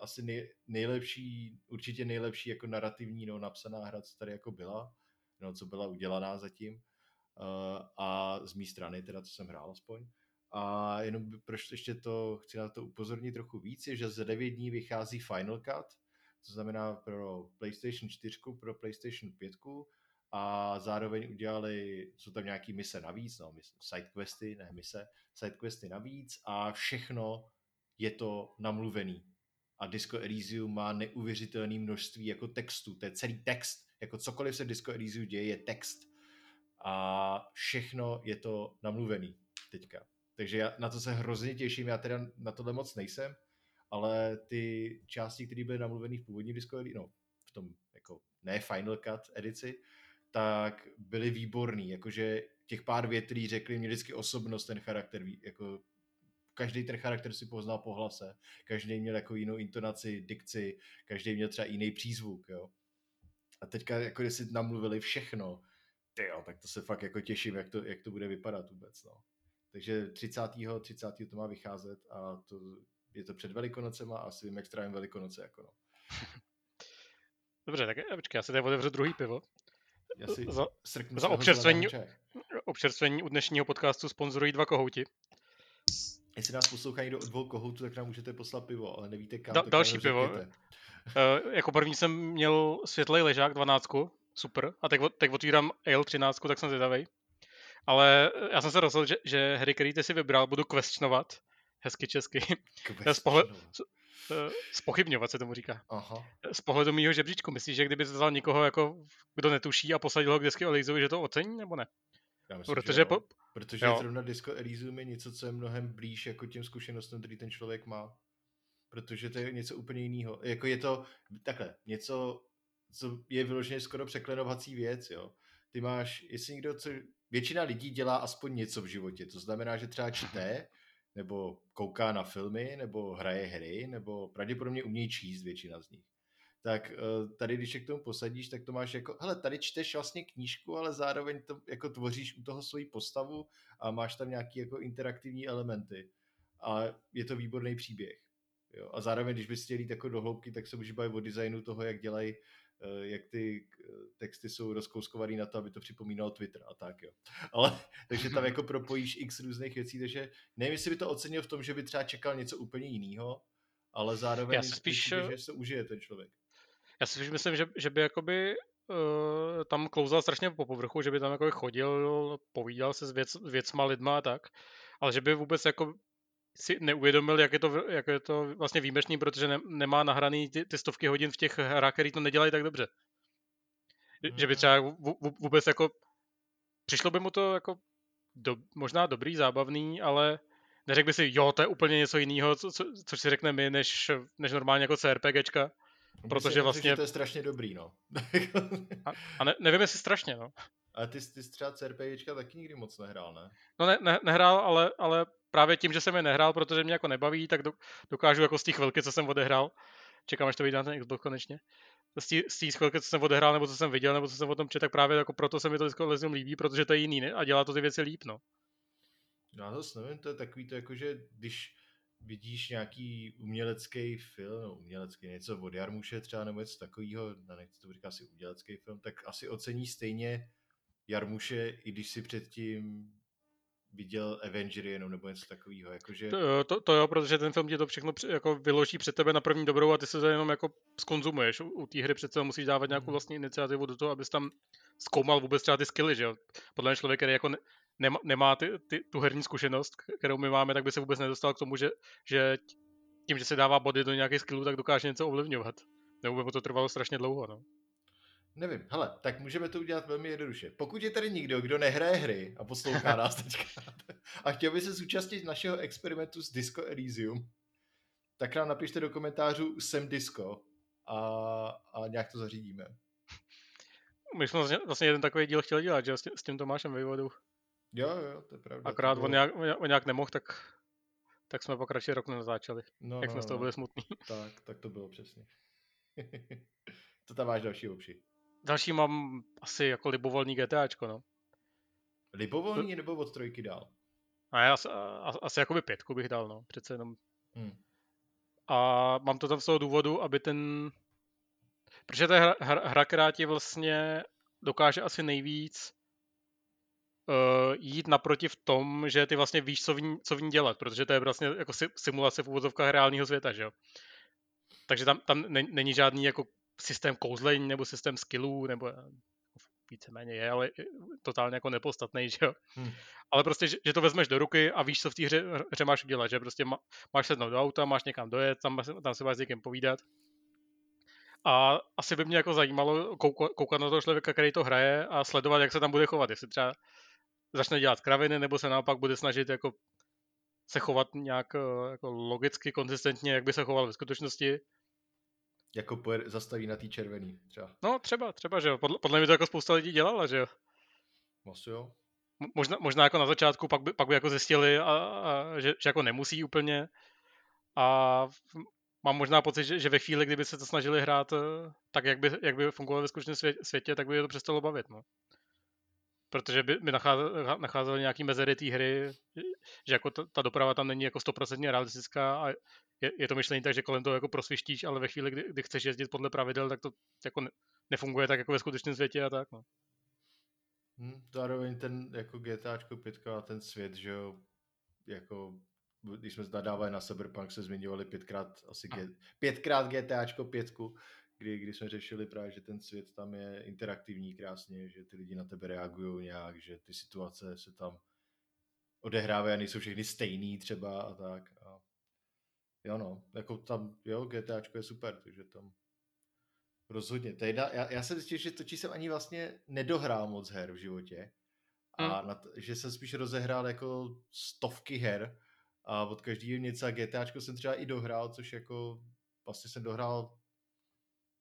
asi nej, nejlepší, určitě nejlepší jako narrativní, no, napsaná hra, co tady jako byla, no, co byla udělaná zatím. Uh, a z mé strany, teda, co jsem hrál aspoň. A jenom proč ještě to, chci na to upozornit trochu víc, je, že za 9 dní vychází Final Cut, to znamená pro PlayStation 4, pro PlayStation 5 a zároveň udělali, jsou tam nějaký mise navíc, no, sidequesty, ne mise, sidequesty navíc a všechno je to namluvený. A Disco Elysium má neuvěřitelné množství jako textu, to je celý text, jako cokoliv se v Disco Elysium děje, je text. A všechno je to namluvený teďka. Takže já na to se hrozně těším, já teda na tohle moc nejsem, ale ty části, které byly namluvený v původním Disco Elysium, no, v tom jako ne Final Cut edici, tak byly výborný, jakože těch pár vět, který řekli, mě vždycky osobnost ten charakter, jako každý ten charakter si poznal po hlase, každý měl jako jinou intonaci, dikci, každý měl třeba jiný přízvuk, jo. A teďka, jako když si namluvili všechno, tyjo, tak to se fakt jako těším, jak to, jak to bude vypadat vůbec, no. Takže 30. 30. to má vycházet a to, je to před Velikonocema a asi vím, jak strávím Velikonoce, jako no. Dobře, tak eh, počkej, já si tady otevřu druhý pivo. Já si Za, za občerstvení- občerstvení u dnešního podcastu sponzorují dva kohouti. Jestli nás poslouchá někdo od dvou kohoutů, tak nám můžete poslat pivo, ale nevíte kam. Da- tak další pivo. Uh, jako první jsem měl světlej ležák 12, super. A teď, teď otvírám Ale 13, tak jsem zvědavej. Ale eh, já jsem se rozhodl, že, že hry, který ty si vybral, budu questionovat. Hezky česky. Eh, Spochybňovat se tomu říká. Aha. Z pohledu mýho žebříčku, myslíš, že kdyby vzal někoho, jako, kdo netuší a posadil ho k desky Elysium, že to ocení, nebo ne? Já myslím, Protože že po. Protože jo. zrovna Disco Elysium je něco, co je mnohem blíž jako těm zkušenostem, který ten člověk má. Protože to je něco úplně jiného. Jako je to takhle, něco, co je vyloženě skoro překlenovací věc, jo. Ty máš, jestli někdo, co, většina lidí dělá aspoň něco v životě, to znamená, že třeba čte, nebo kouká na filmy, nebo hraje hry, nebo pravděpodobně umějí číst většina z nich. Tak eh, tady, když je k tomu posadíš, tak to máš jako, hele, tady čteš vlastně knížku, ale zároveň to jako tvoříš u toho svoji postavu a máš tam nějaký jako interaktivní elementy. A je to výborný příběh. Jo? A zároveň, když bys chtěl jít jako do hloubky, tak se můžeš bavit o designu toho, jak dělají, eh, jak ty eh, texty jsou rozkouskovaný na to, aby to připomínalo Twitter a tak, jo. Ale, takže tam jako propojíš x různých věcí, takže nevím, jestli by to ocenil v tom, že by třeba čekal něco úplně jiného, ale zároveň Já spíš, že se užije ten člověk. Já si myslím, že, že by jakoby uh, tam klouzal strašně po povrchu, že by tam jakoby chodil, povídal se s věc, věcma, lidma a tak, ale že by vůbec jako si neuvědomil, jak je to, jak je to vlastně výjimečný, protože ne, nemá nahraný ty, ty stovky hodin v těch hrách, který to nedělají tak dobře. Že- Že by třeba vů- vů- vůbec jako přišlo by mu to jako do, možná dobrý, zábavný, ale neřekl by si, jo, to je úplně něco jiného, co, co, což si řekne my, než, než normálně jako CRPGčka. Protože vlastně... to je strašně dobrý, no. a, a ne, nevím, jestli strašně, no. Ale ty, ty jsi třeba CRPGčka taky nikdy moc nehrál, ne? No ne, ne nehrál, ale, ale právě tím, že jsem je nehrál, protože mě jako nebaví, tak do, dokážu jako z těch chvilky, co jsem odehrál, čekám, až to vyjde na ten Xbox konečně, z té chvilky, co jsem odehrál, nebo co jsem viděl, nebo co jsem o tom četl, tak právě jako proto se mi to Disco líbí, protože to je jiný ne? a dělá to ty věci líp, no. Já zase nevím, to je takový to jako, že když vidíš nějaký umělecký film, no umělecký, něco od Jarmuše třeba, nebo něco takového, no nechci to říká asi umělecký film, tak asi ocení stejně Jarmuše, i když si předtím viděl Avengery jenom nebo něco takového. Jakože... To, to, to, jo, protože ten film ti to všechno jako vyloží před tebe na první dobrou a ty se to jenom jako skonzumuješ. U, u té hry přece musíš dávat nějakou mhm. vlastní iniciativu do toho, abys tam zkoumal vůbec třeba ty skilly, že jo. Podle mě člověk, který jako ne, nemá, nemá ty, ty, tu herní zkušenost, kterou my máme, tak by se vůbec nedostal k tomu, že, že tím, že se dává body do nějakých skillů, tak dokáže něco ovlivňovat. Nebo by to trvalo strašně dlouho, no. Nevím, hele, tak můžeme to udělat velmi jednoduše. Pokud je tady někdo, kdo nehraje hry a poslouchá nás teďka a chtěl by se zúčastnit našeho experimentu s Disco Elysium, tak nám napište do komentářů jsem Disco a, a nějak to zařídíme. My jsme vlastně, vlastně jeden takový díl chtěli dělat, že s tím, s tím Tomášem Vejvodou. Jo, jo, to je pravda. Akorát bylo... on, nějak, on nějak nemohl, tak, tak jsme pak radši rok nezačali. No, jak no, jsme z toho no. byli smutní. Tak, tak to bylo přesně. to tam máš další opši. Další mám asi jako libovolný GTAčko, no. Libovolný nebo od trojky dál? A já asi, asi jakoby pětku bych dal, no, přece jenom. Hmm. A mám to tam z toho důvodu, aby ten... Protože to je hra, hra, hra která ti vlastně dokáže asi nejvíc uh, jít naproti v tom, že ty vlastně víš, co v ní, co v ní dělat, protože to je vlastně jako simulace v úvodzovkách reálného světa, že jo. Takže tam, tam není žádný jako systém kouzlení nebo systém skillů, nebo eh, víceméně je, ale totálně jako nepostatný, že jo. Hmm. Ale prostě, že, že, to vezmeš do ruky a víš, co v té hře, hře máš udělat, že prostě má, máš sednout do auta, máš někam dojet, tam, tam se máš s někým povídat. A asi by mě jako zajímalo koukat, koukat na toho člověka, který to hraje a sledovat, jak se tam bude chovat. Jestli třeba začne dělat kraviny, nebo se naopak bude snažit jako se chovat nějak eh, jako logicky, konzistentně, jak by se choval ve skutečnosti jako pojede, zastaví na té červený třeba. No třeba, třeba, že jo. Podle, podle mě to jako spousta lidí dělala, že jo. Asi jo. Možná, možná jako na začátku pak by, pak by jako zjistili, a, a, že, že jako nemusí úplně. A mám možná pocit, že, že ve chvíli, kdyby se to snažili hrát eh, tak, jak by, jak by fungovalo ve skutečném světě, tak by je to přestalo bavit. No. Protože by, by nacházeli, nacházeli nějaký mezery té hry, že jako ta, ta doprava tam není jako stoprocentně realistická a je, je to myšlení tak, že kolem toho jako prosvištíš, ale ve chvíli, kdy, kdy chceš jezdit podle pravidel, tak to jako ne, nefunguje tak jako ve skutečném světě a tak. No. Hmm, zároveň ten jako GTAčko 5 a ten svět, že jo, jako když jsme nadávali na Cyberpunk, se zmiňovali pětkrát, asi G, pětkrát GTAčko pětku, kdy, kdy jsme řešili právě, že ten svět tam je interaktivní krásně, že ty lidi na tebe reagují nějak, že ty situace se tam odehrávají a nejsou všechny stejný třeba a tak. A jo no, jako tam, jo, GTAčko je super, takže tam rozhodně. Teda, já, já jsem zjistil, že točí jsem ani vlastně nedohrál moc her v životě a hmm. na t- že jsem spíš rozehrál jako stovky her a od každého něco a GTAčko jsem třeba i dohrál, což jako vlastně jsem dohrál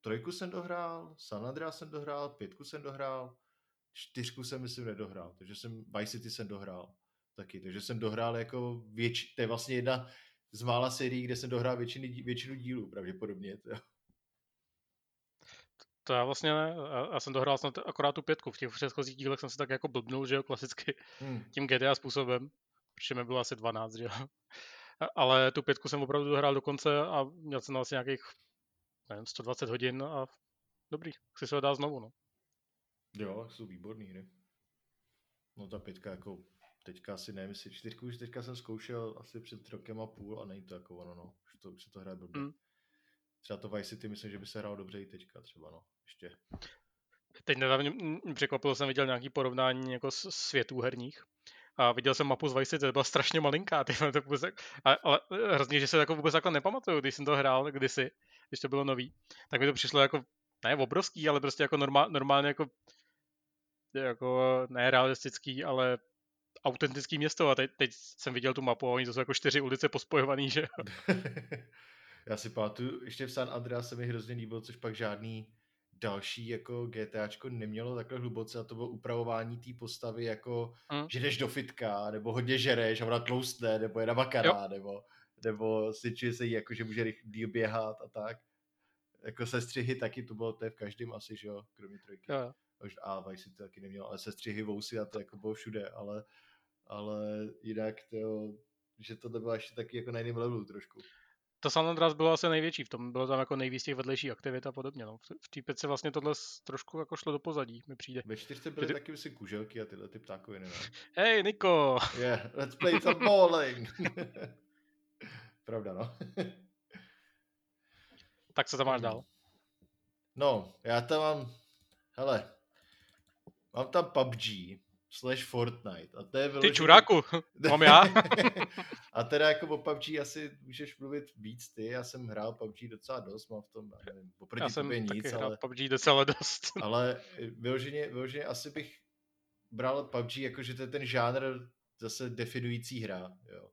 trojku jsem dohrál, San Andreas jsem dohrál, pětku jsem dohrál, čtyřku jsem myslím nedohrál, takže jsem Vice City jsem dohrál taky, takže jsem dohrál jako věč, to je vlastně jedna z mála sérií, kde jsem dohrál většiny, většinu dílů pravděpodobně. To. To já vlastně ne, já jsem dohrál snad akorát tu pětku, v těch předchozích dílech jsem se tak jako blbnul, že jo, klasicky hmm. tím GTA způsobem, protože mi bylo asi 12, že jo. Ale tu pětku jsem opravdu dohrál do konce a měl jsem asi nějakých nevím, 120 hodin a dobrý, chci se ho dát znovu, no. Jo, jsou výborný hry. No ta pětka jako teďka asi nevím, jestli čtyřku už teďka jsem zkoušel asi před rokem a půl a není to jako ono, no. Už, to, už se to hraje blbě. Mm. Třeba to Vice City myslím, že by se hrál dobře i teďka třeba, no. Ještě. Teď nedávně překvapilo jsem viděl nějaký porovnání jako světů herních a viděl jsem mapu z Vice City, to byla strašně malinká, ty, to vůbec, ale, ale hrozně, že se jako vůbec takhle nepamatuju, když jsem to hrál kdysi, když to bylo nový, tak mi to přišlo jako, ne obrovský, ale prostě jako normál, normálně jako, jako ne realistický, ale autentický město. A teď, teď jsem viděl tu mapu a oni to jsou jako čtyři ulice pospojovaný, že Já si pamatuju, ještě v San Andreas se mi hrozně líbilo, což pak žádný další jako GTAčko nemělo takhle hluboce a to bylo upravování té postavy jako, hmm. že jdeš do fitka, nebo hodně žereš a ona tloustne, nebo je na makara, nebo, nebo si se jí jako, že může rychle běhat a tak. Jako sestřihy taky to bylo, to je v každém asi, že jo, kromě trojky. Jo. A Vice City taky neměl, ale sestřihy vousy a to jako bylo všude, ale, ale jinak to, že to bylo ještě taky jako na jiném levelu trošku to San Andreas bylo asi největší v tom, bylo tam jako nejvíc těch vedlejších aktivit a podobně. No. V té pětce vlastně tohle trošku jako šlo do pozadí, mi přijde. Ve čtyřce byly ty... taky si kuželky a tyhle ty ptákoviny, ne? Hej, Niko! Yeah, let's play some bowling! Pravda, no. tak co tam máš dál? No, já tam mám, hele, mám tam PUBG, slash Fortnite. A to je vyložený... Ty čuráku, mám já. a teda jako o PUBG asi můžeš mluvit víc ty, já jsem hrál PUBG docela dost, mám v tom, nevím, oproti já jsem nic, taky ale... PUBG docela dost. ale vyloženě, vyloženě asi bych bral PUBG jako, že to je ten žánr zase definující hra, jo.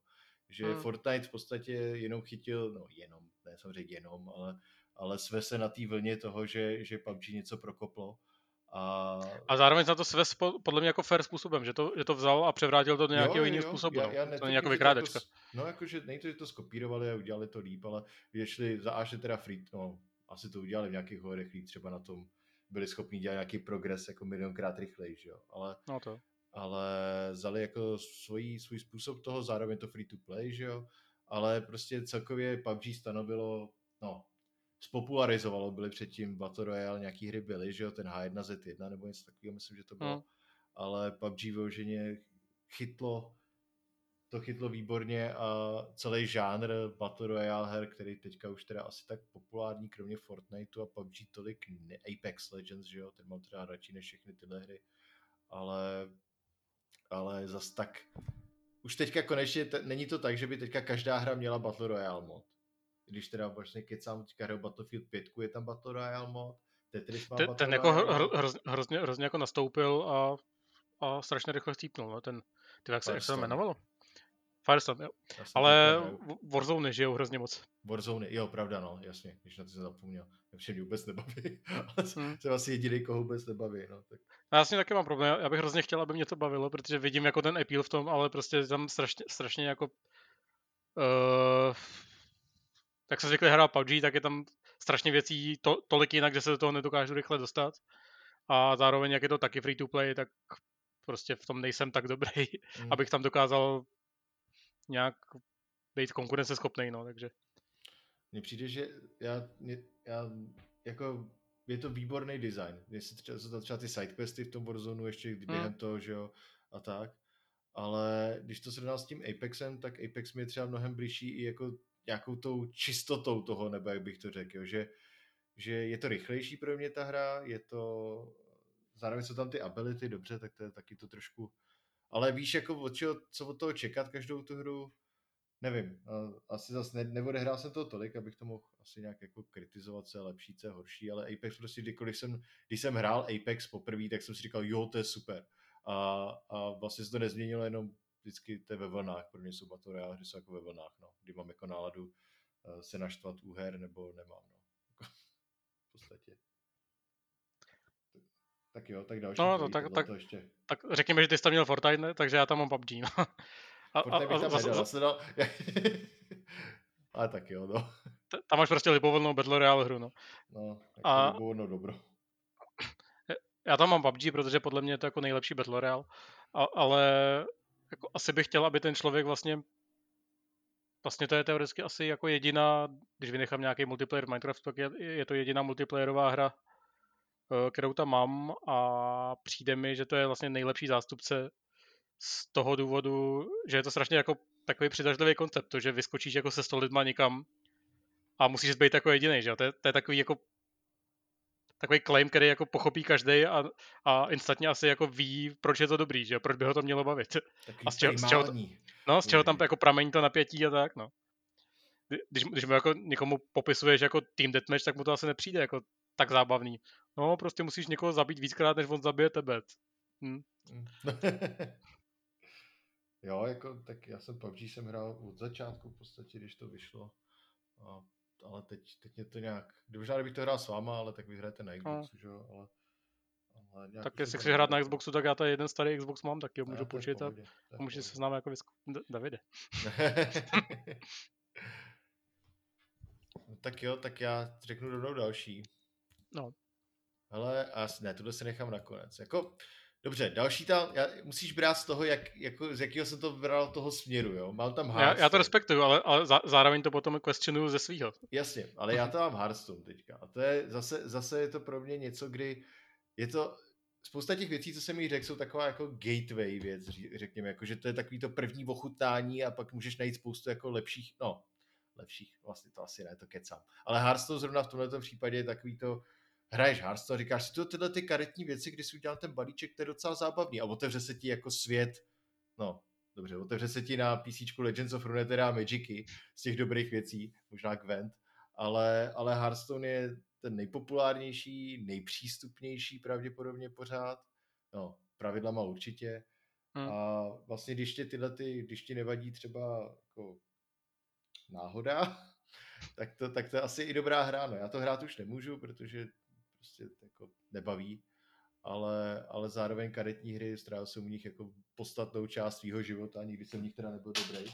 Že hmm. Fortnite v podstatě jenom chytil, no jenom, ne samozřejmě jenom, ale, ale sve se na té vlně toho, že, že PUBG něco prokoplo a... a zároveň na to svez podle mě jako fair způsobem, že to, že to vzal a převrátil to do nějakého jiného způsobu. Já, no. já to není jako vykrádečka. Jako, no jakože nejto, že to skopírovali a udělali to líp, ale vyšli za až teda free, no asi to udělali v nějakých horech třeba na tom byli schopni dělat nějaký progres jako milionkrát rychleji, že jo, ale, no to. ale vzali jako svůj, svůj způsob toho, zároveň to free to play, že jo, ale prostě celkově PUBG stanovilo, no, spopularizovalo, byly předtím Battle Royale, nějaký hry byly, že jo, ten H1Z1 nebo něco takového, myslím, že to bylo, hmm. ale PUBG vyloženě chytlo, to chytlo výborně a celý žánr Battle Royale her, který teďka už teda asi tak populární, kromě Fortniteu a PUBG tolik ne, Apex Legends, že jo, ten mám teda radši než všechny tyhle hry, ale, ale zas tak už teďka konečně, t- není to tak, že by teďka každá hra měla Battle Royale mod když teda vlastně kecám, teďka hraju Battlefield 5, je tam Battle Royale mod, Tetris má ten, Battle ten jako hr, hr, hrozně, hrozně jako nastoupil a, a strašně rychle chcípnul, no, ten, ty jak se, jak se to jmenovalo? Firestorm, jo. Ale Warzone nežijou hrozně moc. Warzone, jo, pravda, no, jasně, když na to jsem zapomněl. Mě vůbec nebaví, ale hmm. jsem asi jediný, koho vůbec nebaví, no. Tak. Já s taky mám problém, já bych hrozně chtěl, aby mě to bavilo, protože vidím jako ten appeal v tom, ale prostě tam strašně, strašně jako uh, jak se zvykli hrát PUBG, tak je tam strašně věcí to, tolik jinak, že se do toho nedokážu rychle dostat. A zároveň, jak je to taky free to play, tak prostě v tom nejsem tak dobrý, mm. abych tam dokázal nějak být konkurenceschopný, no, takže. Mně přijde, že já, já jako je to výborný design. Jestli třeba, jsou třeba ty sidequesty v tom Warzone ještě během mm. toho, že jo, a tak. Ale když to srovnám s tím Apexem, tak Apex mi je třeba mnohem blížší i jako nějakou tou čistotou toho, nebo jak bych to řekl, jo, že, že je to rychlejší pro mě ta hra, je to, zároveň jsou tam ty ability, dobře, tak to je taky to trošku, ale víš, jako od čeho, co od toho čekat každou tu hru, nevím, asi zase ne, neodehrál jsem to tolik, abych to mohl asi nějak jako kritizovat, co je lepší, co je horší, ale Apex prostě kdykoliv jsem, když jsem hrál Apex poprvé, tak jsem si říkal, jo, to je super. A, a vlastně se to nezměnilo jenom vždycky to je ve vlnách, pro mě jsou Royale hry jsou jako ve vlnách, no, kdy mám jako náladu uh, se naštvat u her, nebo nemám, no. v podstatě. Tak jo, tak další. No, to, tak, tak, to ještě. tak řekněme, že ty jsi tam měl Fortnite, ne? takže já tam mám PUBG, no. A, Fortnite bych tam a, nedal, a, dal... Ale tak jo, no. Tam máš prostě libovolnou Battle Royale hru, no. No, jako a... libovolnou dobro. Já tam mám PUBG, protože podle mě je to jako nejlepší Battle Royale, a, ale jako asi bych chtěl, aby ten člověk vlastně Vlastně to je teoreticky asi jako jediná, když vynechám nějaký multiplayer v Minecraftu, tak je, je to jediná multiplayerová hra, eh, kterou tam mám a přijde mi, že to je vlastně nejlepší zástupce z toho důvodu, že je to strašně jako takový přitažlivý koncept, to, že vyskočíš jako se sto lidma někam a musíš být jako jediný, že to je, to je takový jako takový claim, který jako pochopí každý a, a instantně asi jako ví, proč je to dobrý, že proč by ho to mělo bavit. Takový a z čeho, z čeho, no, z čeho tam jako pramení to napětí a tak, no. Když, když mu jako někomu popisuješ jako team deathmatch, tak mu to asi nepřijde jako tak zábavný. No, prostě musíš někoho zabít víckrát, než on zabije tebe. Hm. jo, jako, tak já jsem PUBG jsem hrál od začátku v podstatě, když to vyšlo. A ale teď, teď mě to nějak, možná kdybych to hrál s váma, ale tak vy hrajete na Xboxu, no. že jo, ale, ale tak jestli chceš hrát na Xboxu, tak já tady jeden starý Xbox mám, tak jo, můžu počít a můžu se s námi jako vysk... Davide. no, tak jo, tak já řeknu rovnou další. No. Hele, a ne, tuhle si nechám nakonec. Jako, Dobře, další tam, já, musíš brát z toho, jak, jako, z jakého jsem to vybral toho směru, jo. Mám tam Hearthstone. Já, já to respektuju, ale, ale zá, zároveň to potom questionuju ze svého. Jasně, ale já to mám Hearthstone teďka. A to je zase, zase je to pro mě něco, kdy je to, spousta těch věcí, co jsem mi řekl, jsou taková jako gateway věc, řekněme, jako, že to je takový to první ochutnání a pak můžeš najít spoustu jako lepších, no, lepších, vlastně to asi ne, to kecám. Ale Hearthstone zrovna v tomto případě je takový to, hraješ Hearthstone, říkáš si to tyhle ty karetní věci, kdy si udělal ten balíček, to je docela zábavný a otevře se ti jako svět, no, dobře, otevře se ti na PC Legends of Runeterra a Magicy z těch dobrých věcí, možná Gwent, ale, ale Hearthstone je ten nejpopulárnější, nejpřístupnější pravděpodobně pořád, no, pravidlama určitě, hmm. a vlastně když tě tyhle ty, když ti nevadí třeba jako náhoda, tak to, tak to je asi i dobrá hra. No, já to hrát už nemůžu, protože prostě jako nebaví, ale, ale zároveň karetní hry strávil jsem u nich jako podstatnou část svého života, nikdy jsem v nich teda nebyl dobrý.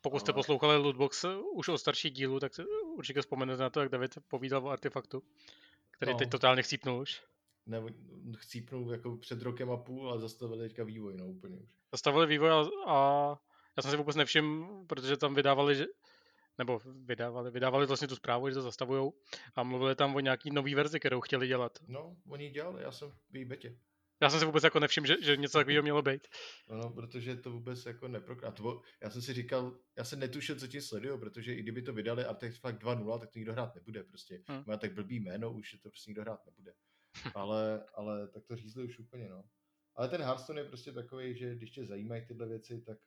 Pokud jste ale... poslouchali Lootbox už o starší dílu, tak určitě vzpomenete na to, jak David povídal o artefaktu, který no. teď totálně chcípnul už. Ne, chcípnul jako před rokem a půl, ale zastavili teďka vývoj, no úplně už. Zastavili vývoj a, a já jsem si vůbec nevšiml, protože tam vydávali, že, nebo vydávali, vydávali vlastně tu zprávu, že to zastavujou a mluvili tam o nějaký nový verzi, kterou chtěli dělat. No, oni dělali, já jsem v její betě. Já jsem si vůbec jako nevšiml, že, že něco takového mělo být. No, no, protože to vůbec jako neprokrát. Já jsem si říkal, já jsem netušil, co ti sledují, protože i kdyby to vydali Artifact 2.0, tak to nikdo hrát nebude prostě. Hmm. Má tak blbý jméno, už je to prostě nikdo hrát nebude. ale, ale tak to řízli už úplně, no. Ale ten Hearthstone je prostě takový, že když tě zajímají tyhle věci, tak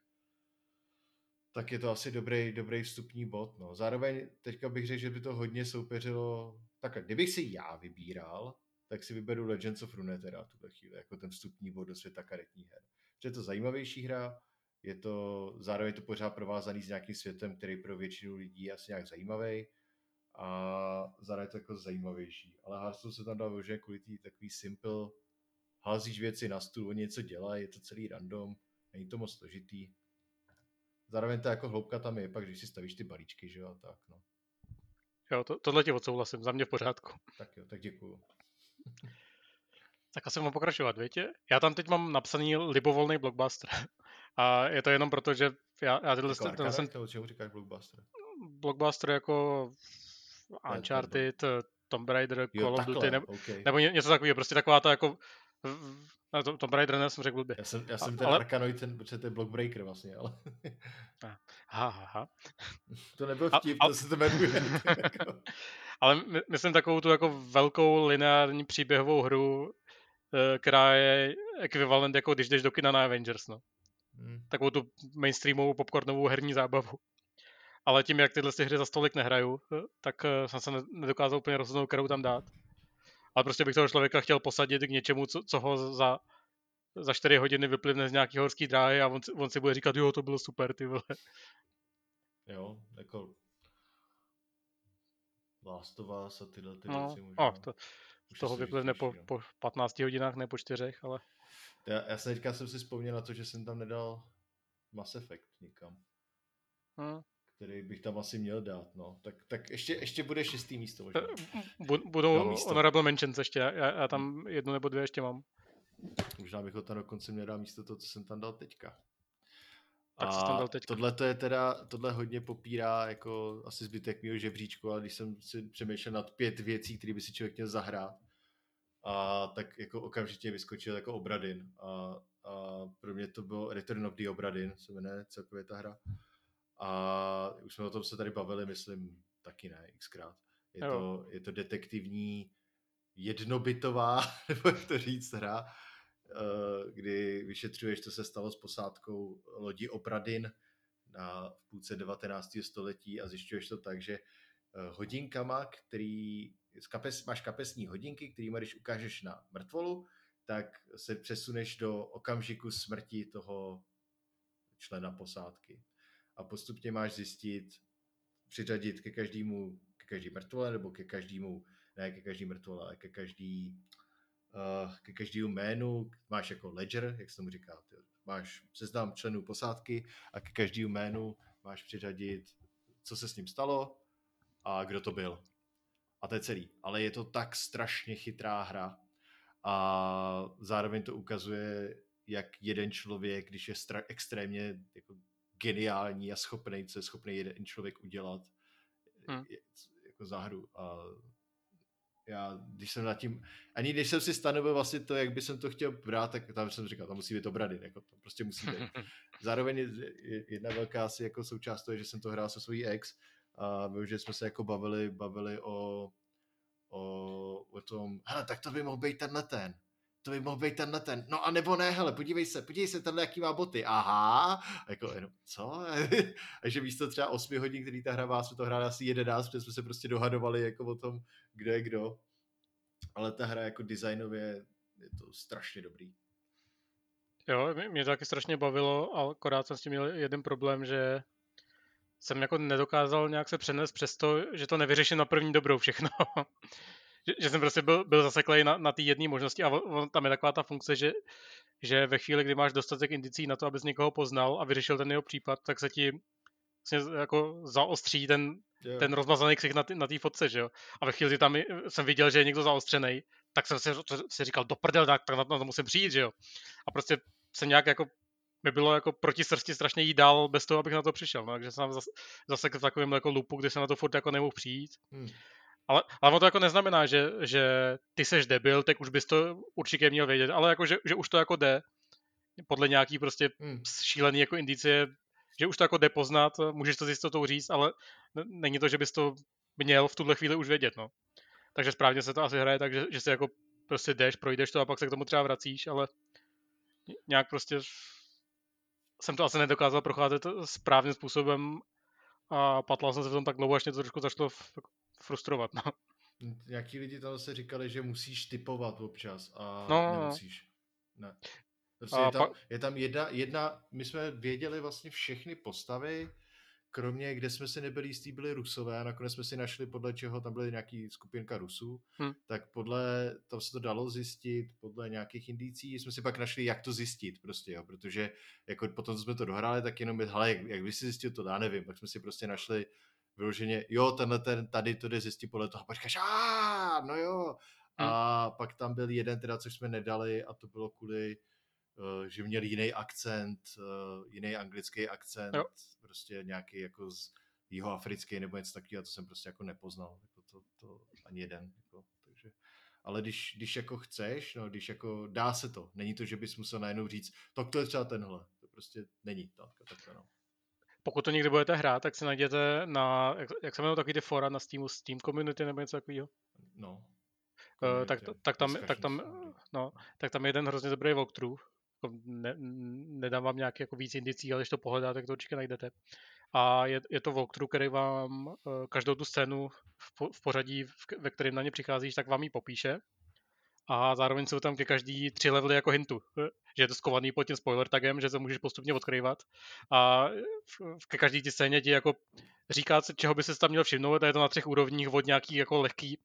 tak je to asi dobrý, dobrý vstupní bod. No. Zároveň teďka bych řekl, že by to hodně soupeřilo. Tak kdybych si já vybíral, tak si vyberu Legends of Runeterra tuhle chvíli, jako ten vstupní bod do světa karetních her. Protože je to zajímavější hra, je to, zároveň to pořád provázaný s nějakým světem, který pro většinu lidí je asi nějak zajímavý a zároveň je to jako zajímavější. Ale Hearthstone se tam dá využít kvůli tý takový simple, házíš věci na stůl, oni něco dělají, je to celý random, není to moc složitý, Zároveň ta jako hloubka tam je, pak když si stavíš ty balíčky, že jo, tak no. Jo, to, tohle ti odsouhlasím, za mě v pořádku. Tak jo, tak děkuju. tak asi mám pokračovat, víte? Já tam teď mám napsaný libovolný blockbuster. A je to jenom proto, že já, já tyhle... Jako ten, jsem... čemu říkáš blockbuster? Blockbuster jako Uncharted, Tomb Raider, jo, Call of Duty, nebo, okay. nebo něco takového, prostě taková ta jako No, to, Tomb Raider jsem řekl blbě. Já jsem, já jsem a, ten ale... Arkanoid, ten, protože to je Blockbreaker vlastně, ale... Aha, aha. To nebyl vtip, a, to se to jmenuje. ale my, myslím takovou tu jako velkou lineární příběhovou hru, eh, která je ekvivalent jako když jdeš do kina na Avengers, no. Hmm. Takovou tu mainstreamovou popcornovou herní zábavu. Ale tím, jak tyhle hry za stolik nehraju, eh, tak eh, jsem se nedokázal úplně rozhodnout, kterou tam dát ale prostě bych toho člověka chtěl posadit k něčemu, co, co ho za, za 4 hodiny vyplivne z nějaký horský dráhy a on, on si bude říkat, jo, to bylo super, ty vole. Jo, jako Last of Us a tyhle ty no, věci možná. No, to, z toho vyplivne po, po 15 hodinách, ne po 4, ale... Já, já se teďka jsem si vzpomněl na to, že jsem tam nedal Mass Effect nikam. Hmm který bych tam asi měl dát, no. Tak, tak ještě, ještě bude šestý místo možná. Budou no, místo. honorable mentions ještě, já, já tam jedno nebo dvě ještě mám. Možná bych ho tam dokonce měl dát místo toho, co jsem tam dal teďka. Tak a tam dal teďka. tohle to je teda, tohle hodně popírá jako asi zbytek mého žebříčku, ale když jsem si přemýšlel nad pět věcí, které by si člověk měl zahrát, a tak jako okamžitě vyskočil jako Obradin a, a pro mě to bylo Return of the Obradin, se jmenuje celkově ta hra. A už jsme o tom se tady bavili, myslím, taky ne, xkrát. Je, to, je to detektivní jednobitová, nebo jak to říct, hra, eh, kdy vyšetřuješ, co se stalo s posádkou lodi Obradin na v půlce 19. století a zjišťuješ to tak, že eh, hodinkama, který, kapes, máš kapesní hodinky, který když ukážeš na mrtvolu, tak se přesuneš do okamžiku smrti toho člena posádky a postupně máš zjistit, přiřadit ke každému každý mrtvole, nebo ke každému, ne ke každý mrtvole, ale ke každý, uh, ke každému jménu máš jako ledger, jak se tomu říká, ty, máš seznam členů posádky a ke každému jménu máš přiřadit, co se s ním stalo a kdo to byl. A to je celý. Ale je to tak strašně chytrá hra a zároveň to ukazuje, jak jeden člověk, když je stra- extrémně jako geniální a schopný, co je schopný jeden člověk udělat hmm. je, jako za hru. A já, když jsem nad tím, ani když jsem si stanovil vlastně to, jak by jsem to chtěl brát, tak tam jsem říkal, tam musí být obrady, jako to prostě musí být. Zároveň jedna velká asi jako součást toho je, že jsem to hrál se svojí ex a vím, že jsme se jako bavili, bavili o, o, o tom, hele, tak to by mohl být tenhle ten to by mohl být tenhle ten. No a nebo ne, hele, podívej se, podívej se, tenhle jaký má boty. Aha, jako jenom, co? Takže místo třeba 8 hodin, který ta hra má, jsme to hráli asi 11, protože jsme se prostě dohadovali jako o tom, kdo je kdo. Ale ta hra jako designově je to strašně dobrý. Jo, mě to taky strašně bavilo, ale akorát jsem s tím měl jeden problém, že jsem jako nedokázal nějak se přenést přes to, že to nevyřeším na první dobrou všechno. že, že jsem prostě byl, byl zaseklej na, na té jedné možnosti a on, tam je taková ta funkce, že, že ve chvíli, kdy máš dostatek indicí na to, abys někoho poznal a vyřešil ten jeho případ, tak se ti vlastně jako zaostří ten, yeah. ten rozmazaný ksich na té fotce, že jo. A ve chvíli, kdy tam jsem viděl, že je někdo zaostřený, tak jsem si, si říkal, do prdel, tak, tak na, na to musím přijít, že jo. A prostě jsem nějak jako mi bylo jako proti srsti strašně jít dál bez toho, abych na to přišel. No, takže jsem zase, zase v takovém jako lupu, kdy jsem na to furt jako nemohl přijít. Hmm. Ale, ale ono to jako neznamená, že, že ty seš debil, tak už bys to určitě měl vědět, ale jako, že, že už to jako jde, podle nějaký prostě hmm. šílený jako indicie, že už to jako jde poznat, můžeš to s jistotou říct, ale není to, že bys to měl v tuhle chvíli už vědět, no. Takže správně se to asi hraje tak, že, že si jako prostě jdeš, projdeš to a pak se k tomu třeba vracíš, ale nějak prostě jsem to asi nedokázal procházet správným způsobem a patlal jsem se v tom tak dlouho, až mě to trošku začalo frustrovat. No. Nějaký lidi tam se říkali, že musíš typovat občas a no, no, no. nemusíš. Ne. Prostě a je, tam, pa... je tam jedna, jedna, my jsme věděli vlastně všechny postavy, kromě kde jsme si nebyli jistí, byli Rusové a nakonec jsme si našli podle čeho tam byly nějaký skupinka Rusů, hmm. tak podle, tam se to dalo zjistit, podle nějakých indicí jsme si pak našli, jak to zjistit prostě, jo, protože jako potom jsme to dohráli, tak jenom, hele, jak, jak by si zjistil to, já nevím, pak jsme si prostě našli vyloženě, jo, tenhle ten, tady to jde zjistit podle toho, počkáš, a no jo. Hmm. A pak tam byl jeden teda, což jsme nedali a to bylo kvůli, uh, že měl jiný akcent, uh, jiný anglický akcent, jo. prostě nějaký jako z jihoafrický nebo něco takového, to jsem prostě jako nepoznal, jako to, to ani jeden, jako, takže ale když, když jako chceš, no, když jako dá se to, není to, že bys musel najednou říct, tak to je třeba tenhle, to prostě není tak, tak no pokud to někdy budete hrát, tak si najděte na, jak, jak se jmenují takový ty fora na Steamu, Steam Community nebo něco takového? No. Uh, tak, tak, tam, tak, tam, no, tak tam je jeden hrozně dobrý walkthrough. Jako ne, nedám vám nějaký jako víc indicí, ale když to pohledáte, tak to určitě najdete. A je, je to walkthrough, který vám uh, každou tu scénu v, po, v pořadí, v, ve kterém na ně přicházíš, tak vám ji popíše a zároveň jsou tam ke každý tři levely jako hintu, že je to skovaný pod tím spoiler tagem, že se můžeš postupně odkrývat a ke každý ti scéně ti jako říká, čeho by se tam měl všimnout, a je to na třech úrovních od nějaký jako lehký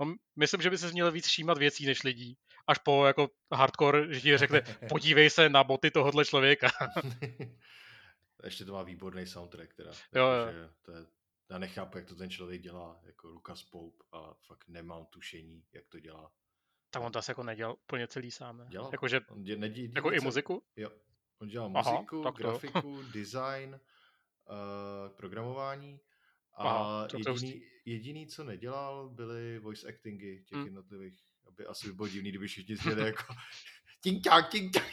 No, myslím, že by se měl víc všímat věcí než lidí. Až po jako hardcore, že ti řekne, podívej se na boty tohohle člověka. Ještě to má výborný soundtrack, teda. Jo, jo. To je, já nechápu, jak to ten člověk dělá, jako Lucas Pope a fakt nemám tušení, jak to dělá. Tak on to asi jako nedělal úplně celý sám, ne? Dělal. Jakože, on dě, nedí, jako i muziku? Jo. On dělal muziku, Aha, grafiku, design, uh, programování a Aha, jediný, jediný, co nedělal, byly voice actingy těch hmm. jednotlivých, aby asi by bylo divný, kdyby všichni zněli jako tinťák, tinťák.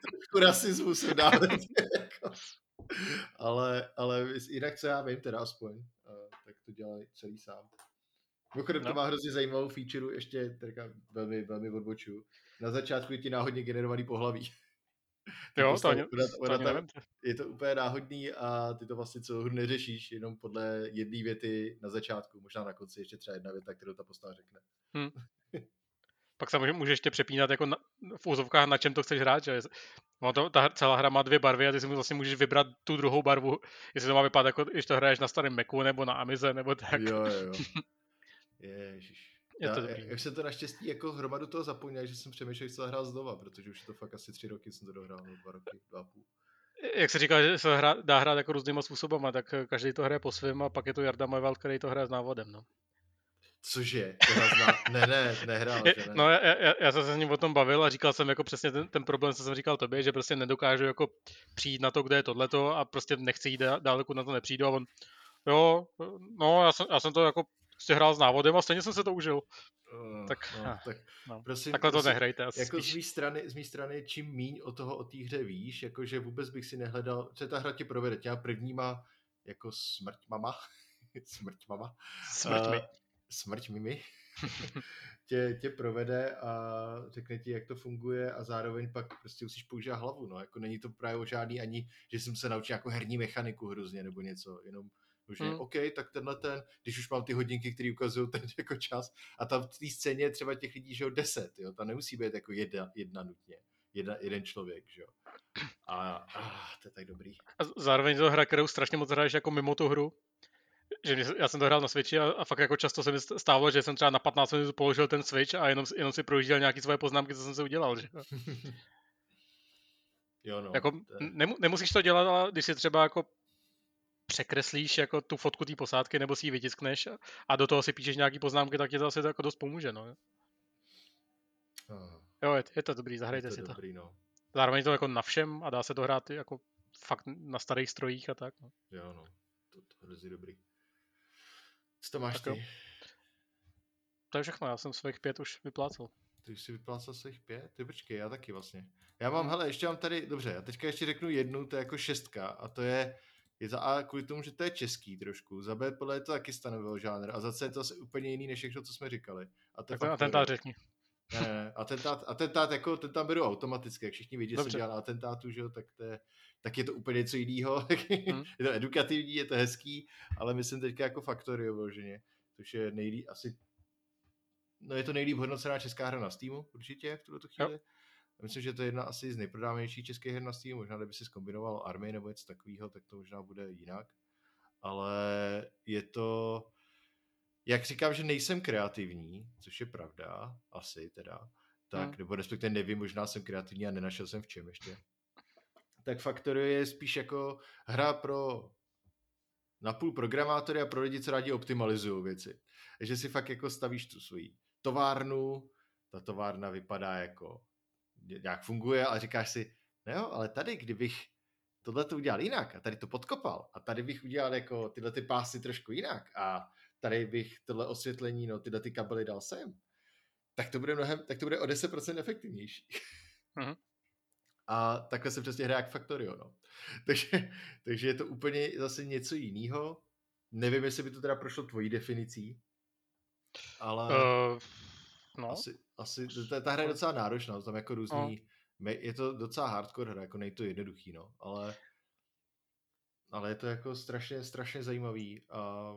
Trošku rasismus dále. Jako ale, ale jinak co já vím teda aspoň, uh, tak to dělá celý sám. Mimochodem no. to má hrozně zajímavou feature, ještě teda velmi, velmi odboču. Na začátku je ti náhodně generovaný pohlaví. jo, to, ani, ona, ona to tam, Je to úplně náhodný a ty to vlastně celou hru neřešíš, jenom podle jedné věty na začátku, možná na konci ještě třeba jedna věta, kterou ta postava řekne. Hmm. pak samozřejmě můžeš ještě přepínat jako na, v úzovkách, na čem to chceš hrát, že? No to, ta celá hra má dvě barvy a ty si vlastně můžeš vybrat tu druhou barvu, jestli to má vypadat jako, když to hraješ na starém Macu nebo na Amize nebo tak. Jo, jo, jo. Ježiš. Je to já, dobrý. Já, jsem to naštěstí jako hromadu toho zapomněl, že jsem přemýšlel, že se hrát znova, protože už je to fakt asi tři roky jsem to dohrál, no dva roky, dva půl. Jak se říká, že se hra, dá hrát jako různýma způsobama, tak každý to hraje po svém a pak je to Jarda Majval, který to hraje s návodem, no. Cože? Zna... ne, ne, nehrál. Ne. No, já, já, já, jsem se s ním o tom bavil a říkal jsem jako přesně ten, ten problém, co jsem říkal tobě, že prostě nedokážu jako přijít na to, kde je tohleto a prostě nechci jít dál, dokud na to nepřijdu a on, jo, no, já jsem, já jsem to jako prostě hrál s návodem a stejně jsem se to užil. Uh, tak, no, tak no. Prosím, takhle to prosím, nehrajte. Asi jako z mé strany, z mý strany, čím míň o toho o té hře víš, jakože vůbec bych si nehledal, co ta hra ti provede, tě první má jako smrť mama, smrť mama. Smrť uh, smrť mimi tě, tě provede a řekne ti, jak to funguje a zároveň pak prostě musíš používat hlavu, no, jako není to právě žádný ani, že jsem se naučil jako herní mechaniku hrozně nebo něco, jenom že hmm. OK, tak tenhle ten, když už mám ty hodinky, které ukazují ten jako čas a tam v té scéně je třeba těch lidí, že jo, deset, jo, ta nemusí být jako jedna, jedna nutně, jedna, jeden člověk, že jo. A, a to je tak dobrý. A zároveň to hra, kterou strašně moc hraješ jako mimo tu hru, že mě, já jsem to hrál na Switchi a, a fakt jako často se mi stávalo, že jsem třeba na 15 minut položil ten Switch a jenom, jenom si projížděl nějaké svoje poznámky, co jsem se udělal. Že? jo, no. Jako, nemu, nemusíš to dělat, ale když si třeba jako překreslíš jako tu fotku té posádky nebo si ji vytiskneš a, a do toho si píšeš nějaký poznámky, tak ti to asi to jako dost pomůže. No. Jo, je, je to dobrý, zahrajte je to si dobrý, to. No. Zároveň to jako na všem a dá se to hrát jako fakt na starých strojích a tak. No. Jo, no. To, to je dobrý. Co to máš tak ty? To je všechno, já jsem svých pět už vyplácel. Ty už si vyplácel svých pět? Ty počkej, já taky vlastně. Já mám, hmm. hele, ještě mám tady, dobře, já teďka ještě řeknu jednu, to je jako šestka a to je, je za A kvůli tomu, že to je český trošku, za B podle je to taky stanovil žánr a za C je to asi úplně jiný než všechno, co jsme říkali. A to tak fakt atentát řekni. Ne, ne, atentát, atentát jako, ten tam beru automaticky, jak všichni vědí, že se dělá na atentátu, že jo, tak to je, tak je to úplně něco jiného. Hmm. je to edukativní, je to hezký, ale myslím teďka jako Factorio vloženě, což je nejlíp, asi no je to nejlíp hodnocená česká hra na Steamu, určitě v tuto chvíli. Jo. Myslím, že to je jedna asi z nejprodávanějších českých her na Steamu. Možná, kdyby si zkombinoval Army nebo něco takového, tak to možná bude jinak. Ale je to, jak říkám, že nejsem kreativní, což je pravda, asi teda, tak, hmm. nebo respektive nevím, možná jsem kreativní a nenašel jsem v čem ještě tak Factorio je spíš jako hra pro napůl programátory a pro lidi, co rádi optimalizují věci. Takže si fakt jako stavíš tu svoji továrnu, ta továrna vypadá jako nějak funguje a říkáš si, no jo, ale tady, kdybych tohle to udělal jinak a tady to podkopal a tady bych udělal jako tyhle ty pásy trošku jinak a tady bych tohle osvětlení, no tyhle ty kabely dal sem, tak to bude mnohem, tak to bude o 10% efektivnější. Mm-hmm. A takhle se přesně hraje jak Factorio, no. takže, takže je to úplně zase něco jiného. Nevím, jestli by to teda prošlo tvojí definicí, ale uh, no. asi, asi ta, ta hra je docela náročná, tam jako různý, no. je to docela hardcore hra, jako nej to jednoduchý, no, ale ale je to jako strašně, strašně zajímavý a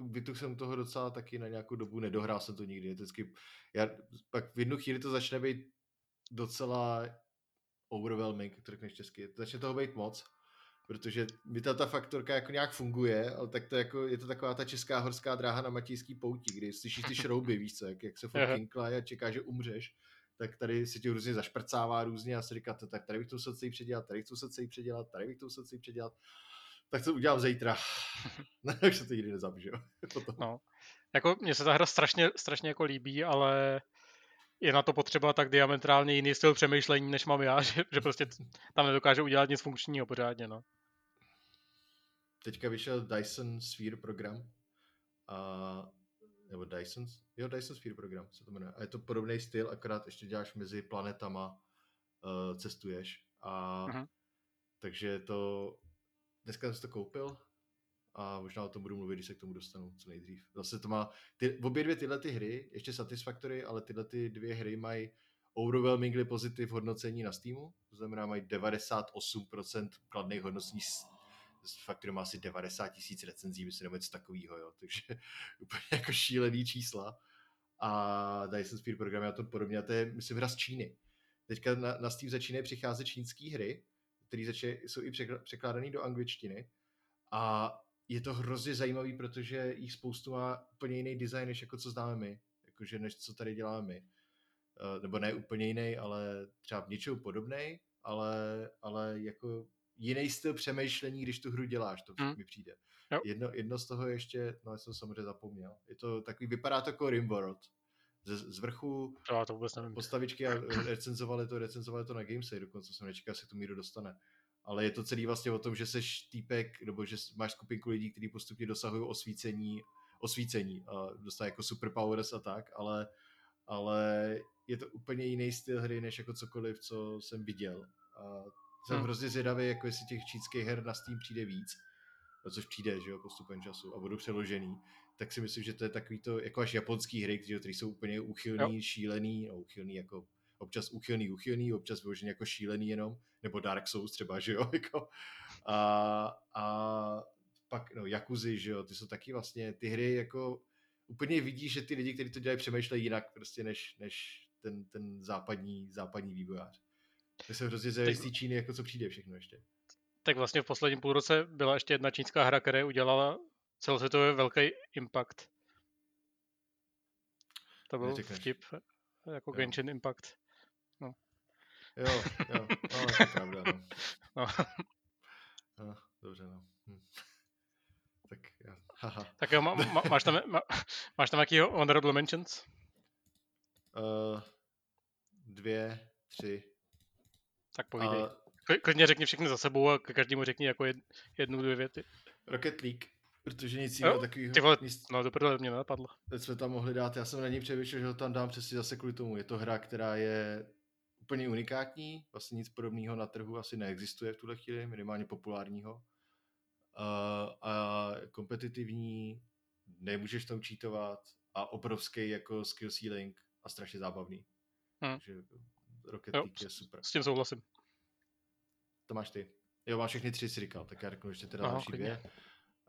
vytuch jsem toho docela taky na nějakou dobu, nedohrál jsem to nikdy, vždycky, já, pak v jednu chvíli to začne být docela overwhelming, to řekneš česky. Začne toho být moc, protože mi ta, ta faktorka jako nějak funguje, ale tak to jako, je to taková ta česká horská dráha na matějský pouti, kdy slyšíš ty šrouby, víš co, jak, jak se furt kinkla a čeká, že umřeš, tak tady se ti různě zašprcává různě a si říká, tak tady bych to musel celý předělat, tady bych to musel celý předělat, tady bych to musel celý předělat. Tak to udělám zítra. už se to nikdy nezabiju. no. Jako, mně se ta hra strašně, strašně jako líbí, ale je na to potřeba tak diametrálně jiný styl přemýšlení, než mám já, že, že prostě tam nedokáže udělat nic funkčního pořádně, no. Teďka vyšel Dyson Sphere program, a, nebo Dyson, jo, Dyson Sphere program se to jmenuje. A je to podobný styl, akorát ještě děláš mezi planetama, uh, cestuješ. A uh-huh. takže to, dneska jsem to koupil, a možná o tom budu mluvit, když se k tomu dostanu co nejdřív. Zase to má, ty, obě dvě tyhle ty hry, ještě Satisfactory, ale tyhle ty dvě hry mají overwhelmingly pozitiv hodnocení na Steamu, to znamená mají 98% kladných hodnocení Factory má asi 90 tisíc recenzí, myslím, nebo něco takového, jo, takže úplně jako šílený čísla. a Dyson Sphere programy a to podobně. A to je, myslím, hra z Číny. Teďka na, na Steam začínají přicházet čínské hry, které jsou i překládané do angličtiny. A je to hrozně zajímavý, protože jich spoustu má úplně jiný design, než jako co známe my. Jakože než co tady děláme my. Uh, nebo ne úplně jiný, ale třeba v něčeho podobný, ale, ale jako jiný styl přemýšlení, když tu hru děláš, to hmm. mi přijde. Jedno, jedno z toho ještě, no já jsem samozřejmě zapomněl, je to takový, vypadá to jako Rimworld. Z, z vrchu Já to vůbec nevím. postavičky a recenzovali to, recenzovali to na Gamesay, dokonce jsem nečekal, se tu míru dostane. Ale je to celý vlastně o tom, že seš týpek, nebo že máš skupinku lidí, kteří postupně dosahují osvícení, osvícení a dostají jako superpowers a tak, ale, ale je to úplně jiný styl hry, než jako cokoliv, co jsem viděl. A jsem hmm. hrozně zvědavý, jako jestli těch čínských her na Steam přijde víc, což přijde, že jo, postupem času a budou přeložený, tak si myslím, že to je takový to, jako až japonský hry, které jsou úplně uchylný, jo. šílený, no uchylný jako občas uchylný, uchylný, občas vyložený jako šílený jenom, nebo Dark Souls třeba, že jo, jako. A, a pak, no, Jakuzy, že jo, ty jsou taky vlastně, ty hry jako úplně vidí, že ty lidi, kteří to dělají, přemýšlejí jinak prostě než, než ten, ten západní, západní vývojář. To se hrozně zajímavé z té Číny, jako co přijde všechno ještě. Tak vlastně v posledním půlroce byla ještě jedna čínská hra, která udělala celosvětově velký impact. To byl Neřekneš. vtip, jako jo. Genshin Impact. No. Jo, jo, no, to je pravda, no. no. no dobře, no. Hm. Tak jo, haha. Tak jo, má, má, máš, tam, má, máš tam nějaký honorable mentions? Uh, dvě, tři. Tak povídej. Uh, Klidně řekni všechny za sebou a každému řekni jako jednu, dvě věty. Rocket League, protože nic jiného takového. Ty vole, nic... no to mě nenapadlo. Teď jsme tam mohli dát, já jsem na ní přemýšlel, že ho tam dám přesně zase kvůli tomu. Je to hra, která je úplně unikátní, vlastně nic podobného na trhu asi neexistuje v tuhle chvíli, minimálně populárního. Uh, a kompetitivní, nemůžeš tam čítovat a obrovský jako skill ceiling a strašně zábavný. Hmm. Takže Rocket jo, League je super. S tím souhlasím. To máš ty. Jo, máš všechny tři, si říkal, tak já řeknu ještě teda Aha, další dvě.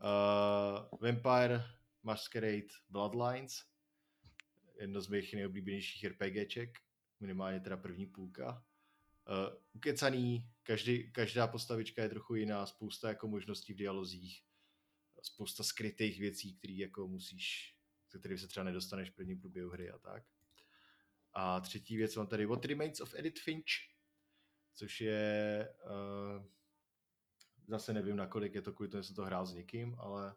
Uh, Vampire, Masquerade, Bloodlines. Jedno z mých nejoblíbenějších RPGček, minimálně teda první půlka. Uh, ukecaný, každý, každá postavička je trochu jiná, spousta jako možností v dialozích, spousta skrytých věcí, které jako musíš, se kterým se třeba nedostaneš v prvním průběhu hry a tak. A třetí věc mám tady What Remains of Edith Finch, což je uh, zase nevím, nakolik je to kvůli tomu, že jsem to hrál s někým, ale,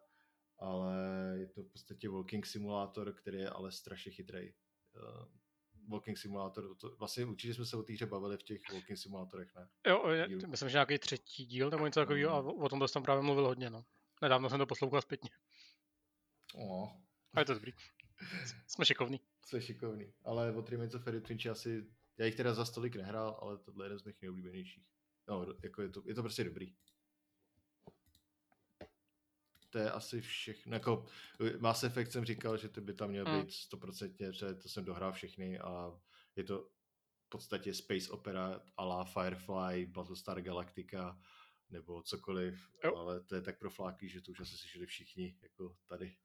ale je to v podstatě walking simulátor, který je ale strašně chytrý. Uh, walking simulátor, to, vlastně určitě jsme se o té hře bavili v těch walking simulátorech, ne? Jo, je, myslím, že nějaký třetí díl nebo něco takového a o tom to jsem právě mluvil hodně, no. Nedávno jsem to poslouchal zpětně. Oh. A je to dobrý. Jsme šikovní. Jsme šikovní, ale o Remains of Edith Finch asi já jich teda za stolik nehrál, ale tohle je jeden z mých nejoblíbenějších. No, jako je to, je to prostě dobrý. To je asi všechno. Jako Mass Effect jsem říkal, že to by tam měl hmm. být stoprocentně, že to jsem dohrál všechny a je to v podstatě space opera a la Firefly, Battlestar Galactica nebo cokoliv, jo. ale to je tak profláklý, že to už asi slyšeli všichni, jako tady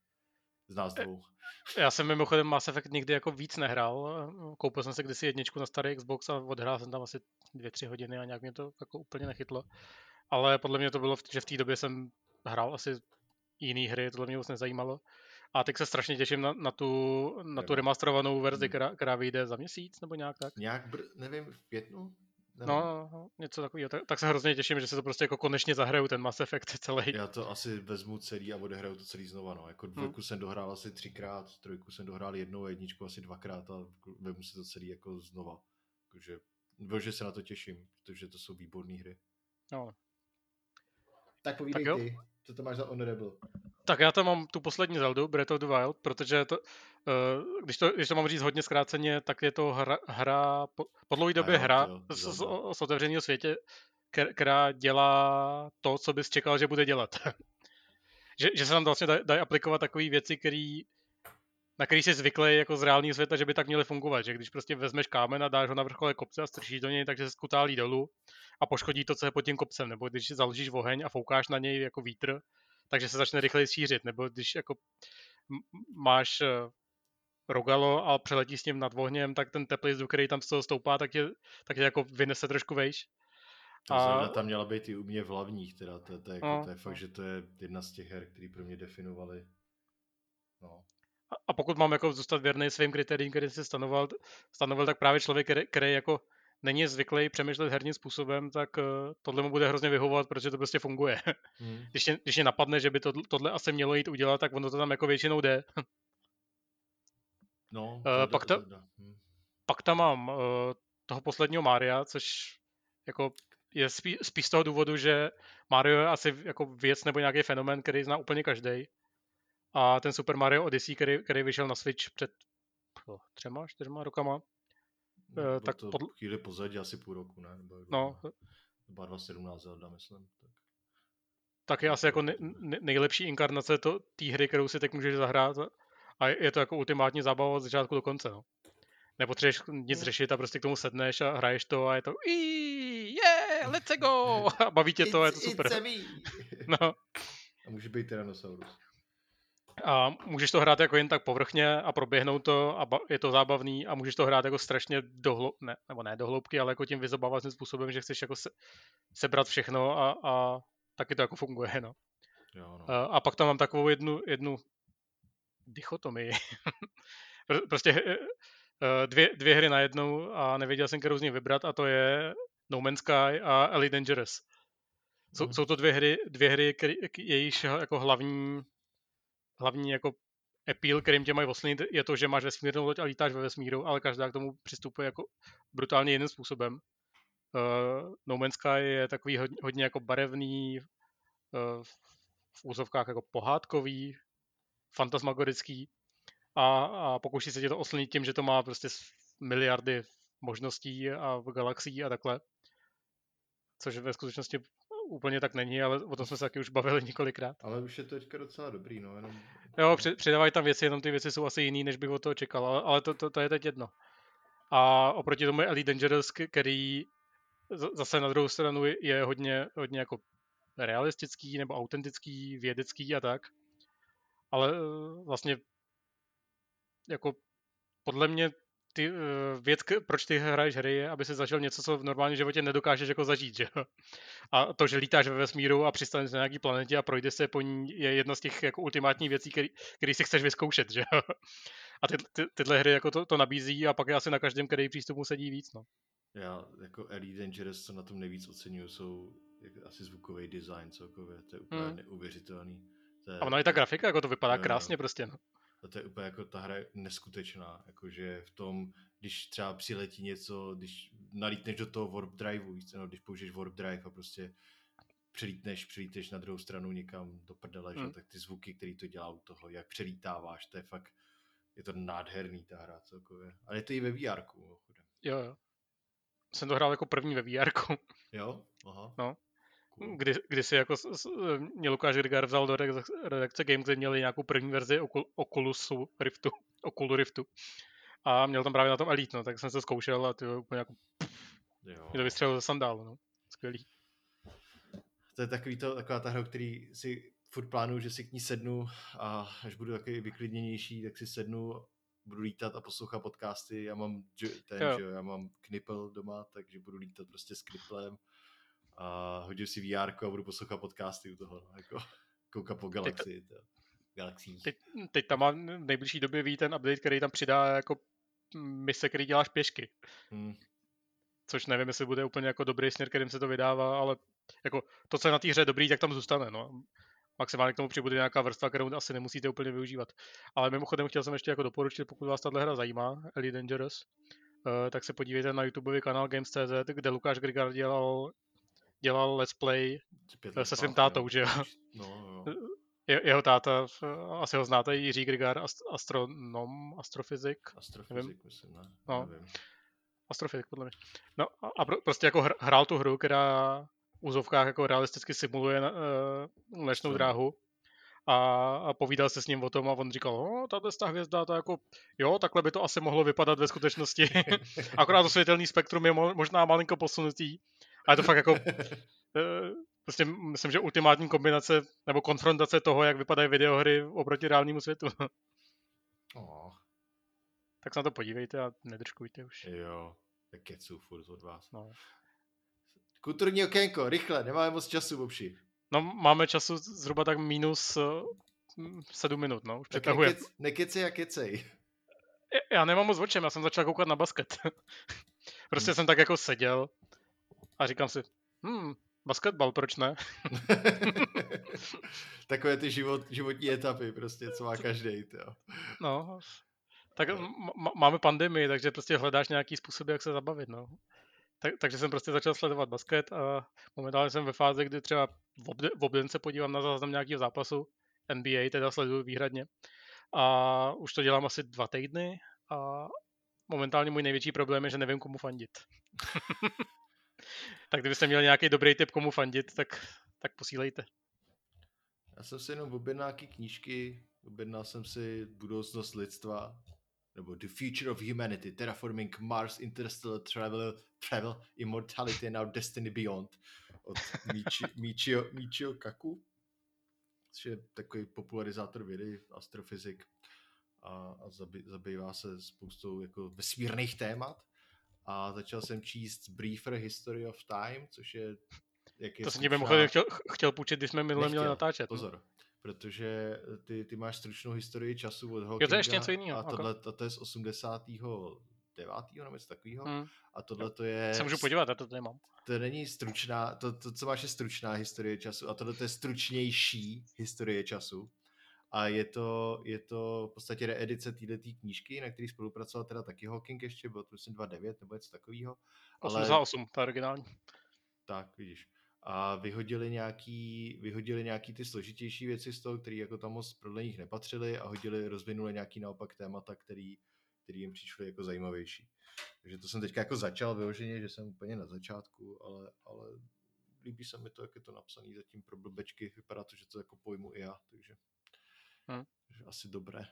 z nás dvou. Já jsem mimochodem Mass Effect nikdy jako víc nehrál. Koupil jsem se kdysi jedničku na starý Xbox a odhrál jsem tam asi dvě, tři hodiny a nějak mě to jako úplně nechytlo. Ale podle mě to bylo, že v té době jsem hrál asi jiné hry, tohle mě moc nezajímalo. A teď se strašně těším na, na tu, na tu remasterovanou verzi, hmm. která, která vyjde za měsíc nebo nějak tak. Nějak, br- nevím, v květnu? No, no, no, něco takového. Tak, tak se hrozně těším, že se to prostě jako konečně zahraju, ten Mass Effect celý. Já to asi vezmu celý a odehraju to celý znova. No. Jako dvojku hmm. jsem dohrál asi třikrát, trojku jsem dohrál jednou, jedničku asi dvakrát a vezmu si to celý jako znova. Takže, že se na to těším, protože to jsou výborné hry. No. Tak povídej tak ty, co to máš za Honorable? Tak já tam mám tu poslední Zeldu, Breath of the Wild, protože to, uh, když, to, když to mám říct hodně zkráceně, tak je to hra, hra po, po dlouhé době hra z, z, z otevřeného světě, která dělá to, co bys čekal, že bude dělat. že, že se tam vlastně dají daj aplikovat takové věci, který, na který jsi zvyklý jako z reálného světa, že by tak měly fungovat. Že když prostě vezmeš kámen a dáš ho na vrchole kopce a strčíš do něj, takže se skutálí dolů a poškodí to, co je pod tím kopcem. Nebo když založíš oheň a foukáš na něj jako vítr, takže se začne rychleji šířit, nebo když jako máš eh, rogalo a přeletí s ním nad ohněm, tak ten teplý vzduch, který tam z toho stoupá, tak tě, tak tě jako vynese trošku vejš. A... Tam měla být i u mě v hlavních, teda to, to, jako, no, to je fakt, že to je jedna z těch her, které pro mě definovaly. No. A, pokud mám jako zůstat věrný svým kritériím, který si stanoval, stanovil, tak právě člověk, který, který jako není zvyklý přemýšlet herním způsobem, tak uh, tohle mu bude hrozně vyhovovat, protože to prostě funguje. Hmm. Když, mě, když mě napadne, že by to, tohle asi mělo jít udělat, tak ono to tam jako většinou jde. No, uh, pak, ta, hmm. pak tam mám uh, toho posledního Mária, což jako je spí, spíš z toho důvodu, že Mario je asi jako věc nebo nějaký fenomen, který zná úplně každý. A ten Super Mario Odyssey, který, který vyšel na Switch před třema, čtyřma rokama, No, tak to pod... chvíli pozadí, asi půl roku, ne? Nebo no. 2017 Zelda, myslím. Tak, tak je asi jako ne, ne, nejlepší inkarnace té hry, kterou si teď můžeš zahrát a je to jako ultimátní zábava od začátku do konce, no. Nepotřebuješ nic no. řešit a prostě k tomu sedneš a hraješ to a je to yeah, let's go! A baví tě to a je to super. no. A může být Tyrannosaurus. A můžeš to hrát jako jen tak povrchně a proběhnout to a je to zábavný a můžeš to hrát jako strašně do ne, nebo ne do hloubky, ale jako tím vyzobávat způsobem, že chceš jako se, sebrat všechno a, a taky to jako funguje, no. Jo, no. A, a pak tam mám takovou jednu, jednu dichotomii. prostě eh, eh, dvě, dvě hry najednou a nevěděl jsem, kterou z nich vybrat a to je No Man's Sky a Elite Dangerous. Jsou, mm. jsou to dvě hry, dvě hry, který, jejíž jako hlavní hlavní jako appeal, kterým tě mají oslnit, je to, že máš vesmírnou loď a lítáš ve vesmíru, ale každá k tomu přistupuje jako brutálně jiným způsobem. Uh, no Man's Sky je takový hodně, hodně jako barevný, uh, v úzovkách jako pohádkový, fantasmagorický a, a pokouší se tě to oslnit tím, že to má prostě miliardy možností a v galaxií a takhle. Což ve skutečnosti úplně tak není, ale o tom jsme se taky už bavili několikrát. Ale už je to teďka docela dobrý, no. Jenom... Jo, přidávají tam věci, jenom ty věci jsou asi jiný, než bych od toho čekal, ale, ale to, to, to, je teď jedno. A oproti tomu je Elite Dangerous, který zase na druhou stranu je hodně, hodně jako realistický nebo autentický, vědecký a tak. Ale eh, vlastně jako podle mě ty, uh, věc, proč ty hraješ hry, je, aby si zažil něco, co v normálním životě nedokážeš jako zažít, že? A to, že lítáš ve vesmíru a přistaneš na nějaký planetě a projde se po ní, je jedna z těch jako ultimátních věcí, který, který si chceš vyzkoušet, že? A ty, ty, tyhle hry jako to, to nabízí a pak je asi na každém, který přístupu sedí víc, no. Já jako Elite Dangerous, co na tom nejvíc oceňuju, jsou jako asi zvukový design celkově, to je úplně hmm. neuvěřitelný. To je, a ona i ta grafika, jako to vypadá no, krásně prostě, no. A to je úplně jako ta hra je neskutečná, jakože v tom, když třeba přiletí něco, když nalítneš do toho warp driveu, no, když použiješ warp drive a prostě přelítneš, přelítneš na druhou stranu někam do prdele, hmm. že, tak ty zvuky, který to dělá u toho, jak přelítáváš, to je fakt, je to nádherný ta hra celkově. Ale je to i ve VR. Jo, jo. Jsem to hrál jako první ve VR. Jo? Aha. No. Kdy, kdy si jako mě Lukáš Grigar vzal do redakce Games, kde měli nějakou první verzi Oculusu Riftu, Oculu Riftu. A měl tam právě na tom Elite, no, tak jsem se zkoušel a ty úplně jako jo. mě to vystřelilo ze sandálu, no. Skvělý. To je takový to, taková ta hra, který si furt plánuju, že si k ní sednu a až budu takový vyklidněnější, tak si sednu, budu lítat a poslouchat podcasty. Já mám ten, jo. že já mám knipl doma, takže budu lítat prostě s kniplem a hodím si VR a budu poslouchat podcasty u toho, jako koukat po galaxii. Teď, galaxii. Teď, teď tam má v nejbližší době ví ten update, který tam přidá jako mise, který děláš pěšky. Hmm. Což nevím, jestli bude úplně jako dobrý směr, kterým se to vydává, ale jako to, co je na té hře dobrý, tak tam zůstane. No. Maximálně k tomu přibude nějaká vrstva, kterou asi nemusíte úplně využívat. Ale mimochodem chtěl jsem ještě jako doporučit, pokud vás tahle hra zajímá, Elite Dangerous, uh, tak se podívejte na YouTubeový kanál Games.cz, kde Lukáš Grigar dělal dělal let's play se svým tátou, že jo? No, jo. Je, jeho táta, asi ho znáte, Jiří Grigar, astronom, astrofyzik. Astrofyzik, nevím. myslím, ne? No. Nevím. Astrofyzik, podle mě. No a pro, prostě jako hrál tu hru, která v úzovkách jako realisticky simuluje uh, mlečnou dráhu a, a povídal se s ním o tom a on říkal, no, tato ta hvězda, to jako, jo, takhle by to asi mohlo vypadat ve skutečnosti. Akorát to světelný spektrum je možná malinko posunutý, ale to fakt jako, eh, prostě myslím, že ultimátní kombinace nebo konfrontace toho, jak vypadají videohry oproti reálnému světu. Oh. tak se na to podívejte a nedržkujte už. Jo, tak kecu furt od vás. No. Kulturní okénko, rychle, nemáme moc času, bobši. no, máme času zhruba tak minus uh, sedm minut, no, už Tak přetahuje. nekec, nekecej a kecej. Já- nemám moc o čem, já jsem začal koukat na basket. prostě Hmm. jsem tak jako seděl a říkám si, hm, basketbal, proč ne? Takové ty život, životní etapy prostě, co má každý. No, tak m- m- máme pandemii, takže prostě hledáš nějaký způsob, jak se zabavit, no. Tak, takže jsem prostě začal sledovat basket a momentálně jsem ve fázi, kdy třeba v, obde, v obden se podívám na záznam nějakého zápasu, NBA teda sleduju výhradně. A už to dělám asi dva týdny a momentálně můj největší problém je, že nevím, komu fandit. tak kdybyste měli nějaký dobrý tip, komu fandit, tak, tak posílejte. Já jsem si jenom objednal nějaký knížky, objednal jsem si Budoucnost lidstva, nebo The Future of Humanity, Terraforming Mars, Interstellar Travel, Travel Immortality and Our Destiny Beyond od Michi, Michio, Michio Kaku, což je takový popularizátor vědy, astrofyzik a, a zabývá se spoustou jako vesmírných témat. A začal jsem číst Briefer History of Time, což je jak je To jsem ti mimochodem chtěl, chtěl půjčit, když jsme minule měli natáčet. no. Pozor, protože ty, ty máš stručnou historii času od to je Hawkinga ještě něco jiného, a ok. tohle to, to je z 89. nebo něco takového. Hmm. A tohle to je... Se můžu podívat, já to tady mám. To není stručná, to, to, co máš, je stručná historie času a tohle to je stručnější historie času. A je to, je to v podstatě reedice této knížky, na který spolupracoval teda taky Hawking ještě, bylo to myslím 2.9 nebo něco takového. 88, ta originální. Tak, vidíš. A vyhodili nějaký, vyhodili nějaký ty složitější věci z toho, které jako tam moc podle nich nepatřily a hodili, rozvinuli nějaký naopak témata, který, který jim přišly jako zajímavější. Takže to jsem teďka jako začal vyloženě, že jsem úplně na začátku, ale, ale líbí se mi to, jak je to napsané zatím pro blbečky. Vypadá to, že to jako pojmu i já, takže, Hm. asi dobré.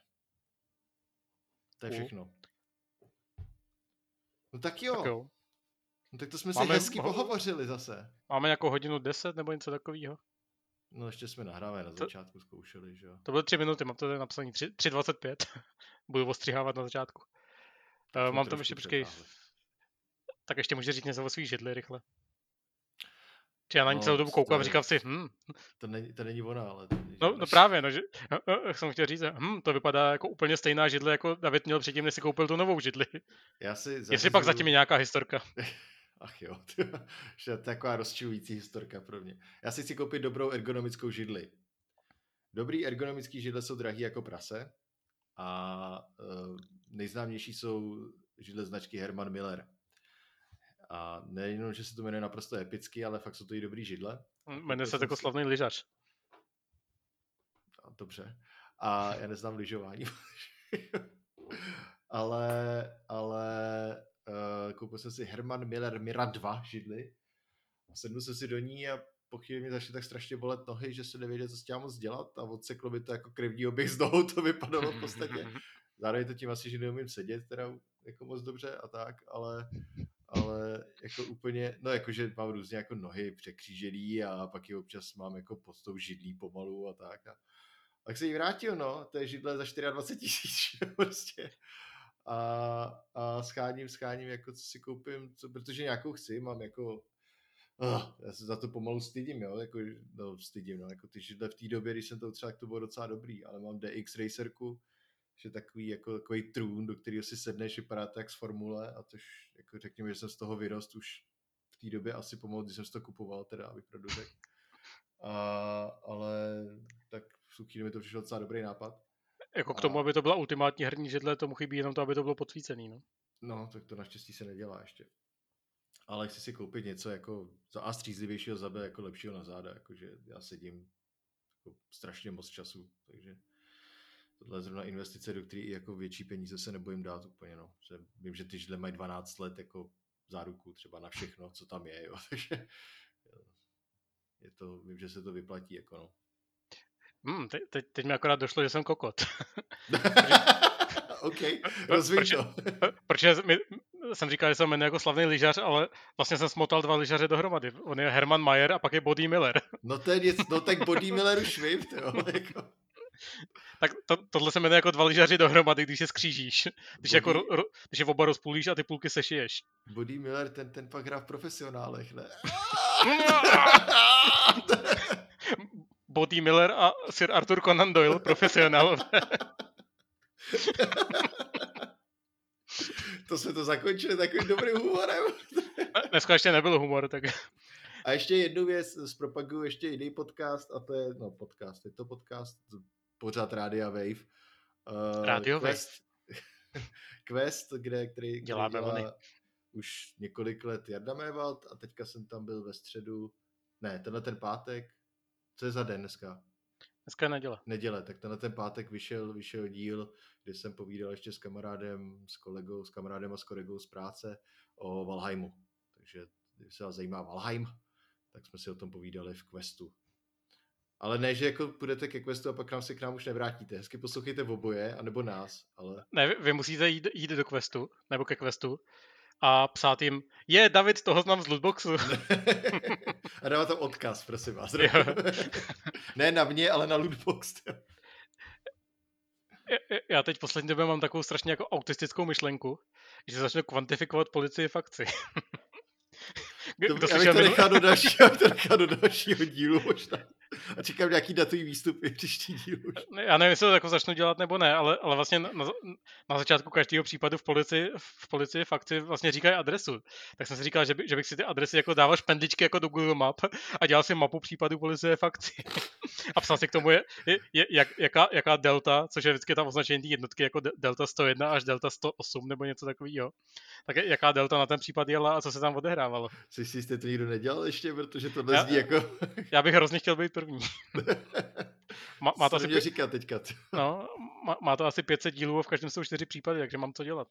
To je všechno. No tak jo, Tak jo. No, tak to jsme Máme si hezky ho- pohovořili zase. Máme jako hodinu 10 nebo něco takového. No ještě jsme nahrávali na To- začátku zkoušeli, že jo. To byly 3 minuty, mám to tady napsaný 3 3.25. Budu ostřihávat na začátku. Uh, mám tam trošku ještě, počkej, tak ještě můžeš říct něco o svých židli rychle. Či já na ní No, celou dobu koukám a říkám si, hm, To není, to není ona, ale... To není no, no právě, no, že, uh, jsem chtěl říct, hm, to vypadá jako úplně stejná židle, jako David měl předtím, než si koupil tu novou židli. Já si Jestli pak zařizuju- zatím je nějaká historka. Ach jo, že to je taková rozčilující historka pro mě. Já si chci koupit dobrou ergonomickou židli. Dobrý ergonomický židle jsou drahý jako prase a uh, nejznámější jsou židle značky Herman Miller. A nejenom, že se to jmenuje naprosto epicky, ale fakt jsou to i dobrý židle. Jmenuje se jako slavný lyžař. Dobře. A já neznám lyžování. ale, ale uh, koupil jsem si Herman Miller Mira 2 židli. A sednul jsem si do ní a po chvíli mi začaly tak strašně bolet nohy, že jsem nevěděl, co s tím moc dělat a odseklo by to jako krevní oběh z nohou, to vypadalo v podstatě. Zároveň to tím asi, že neumím sedět teda jako moc dobře a tak, ale, ale jako úplně, no jakože mám různě jako nohy překřížený a pak je občas mám jako pod tou židlí pomalu a tak. A, tak se jí vrátil, no, to je židle za 24 tisíc, prostě. A, a scháním, scháním, jako co si koupím, co, protože nějakou chci, mám jako, oh, já se za to pomalu stydím, jo, jako, no stydím, no, jako ty židle v té době, když jsem to třeba, tak to bylo docela dobrý, ale mám DX Racerku, že takový, jako, takový trůn, do kterého si sedneš, vypadá to jak z formule a tož, jako řekněme, že jsem z toho vyrost už v té době asi pomalu, když jsem si to kupoval, teda, abych pravdu řekl. A, ale tak v chvíli mi to přišel docela dobrý nápad. Jako k A- tomu, aby to byla ultimátní herní židle, tomu chybí jenom to, aby to bylo podsvícený, no. No, tak to naštěstí se nedělá ještě. Ale chci si koupit něco jako za a střízlivějšího za B, jako lepšího na záda, jakože já sedím jako strašně moc času, takže tohle je zrovna investice, do které i jako větší peníze se nebojím dát úplně, no. Že vím, že ty židle mají 12 let jako záruku třeba na všechno, co tam je, jo, takže je to, vím, že se to vyplatí, jako no. Hmm, te, teď, teď mi akorát došlo, že jsem kokot. OK, rozvíj to. Protože jsem říkal, že se jmenuje jako slavný lyžař, ale vlastně jsem smotal dva lyžaře dohromady. On je Herman Mayer a pak je Body Miller. No to je no tak Body Miller už vím, to jo, jako. Tak to, tohle se jmenuje jako dva lyžaři dohromady, když se skřížíš. Když, jako, Body- ro, když je oba rozpůlíš a ty půlky sešiješ. Body Miller, ten, ten pak hrá v profesionálech, ne? Body Miller a Sir Arthur Conan Doyle, profesionál. to jsme to zakončili takovým dobrým humorem. Dneska ještě nebyl humor, tak A ještě jednu věc, zpropaguju ještě jiný podcast, a to je, no podcast, je to podcast, pořád Rádia Wave. Uh, Radio Wave. Quest, Quest, kde, který, který Děláme dělá vlny. už několik let Jarda Mévald a teďka jsem tam byl ve středu, ne, tenhle ten pátek, co je za den dneska? dneska je neděle. neděle, tak tenhle ten pátek vyšel, vyšel díl, kde jsem povídal ještě s kamarádem, s kolegou, s kamarádem a s kolegou z práce o Valheimu. Takže když se vás zajímá Valheim, tak jsme si o tom povídali v Questu. Ale ne, že jako půjdete ke Questu a pak nám se k nám už nevrátíte. Hezky poslouchejte v oboje, anebo nás, ale Ne, vy, musíte jít, jít do questu, nebo ke questu a psát jim, je, David, toho znám z lootboxu. a dává tam odkaz, prosím vás. Ne na mě, ale na lootbox. Já- teď poslední době mám takovou strašně jako autistickou myšlenku, že začnu kvantifikovat policii v akci. To, Kdo já bych to nechal do dalšího, to nechal do dalšího dílu možná. A čekám nějaký datový výstupy příští díl Já nevím, jestli to jako začnu dělat nebo ne, ale, ale vlastně na, na, začátku každého případu v policii, v policii v akci vlastně říkají adresu. Tak jsem si říkal, že, by, že bych si ty adresy jako dával špendličky jako do Google Map a dělal si mapu případů policie v akci. A psal si k tomu, je, je, jak, jaká, jaká delta, což je vždycky tam označení jednotky jako de- delta 101 až delta 108 nebo něco takového. Tak jaká delta na ten případ jela a co se tam odehrávalo. Jsi si jistý, to nikdo nedělal ještě, protože Já- zní jako... Já bych hrozně chtěl být první. Má, má to asi pě- říkat teďka. No, má, má to asi 500 dílů a v každém jsou čtyři případy, takže mám co dělat.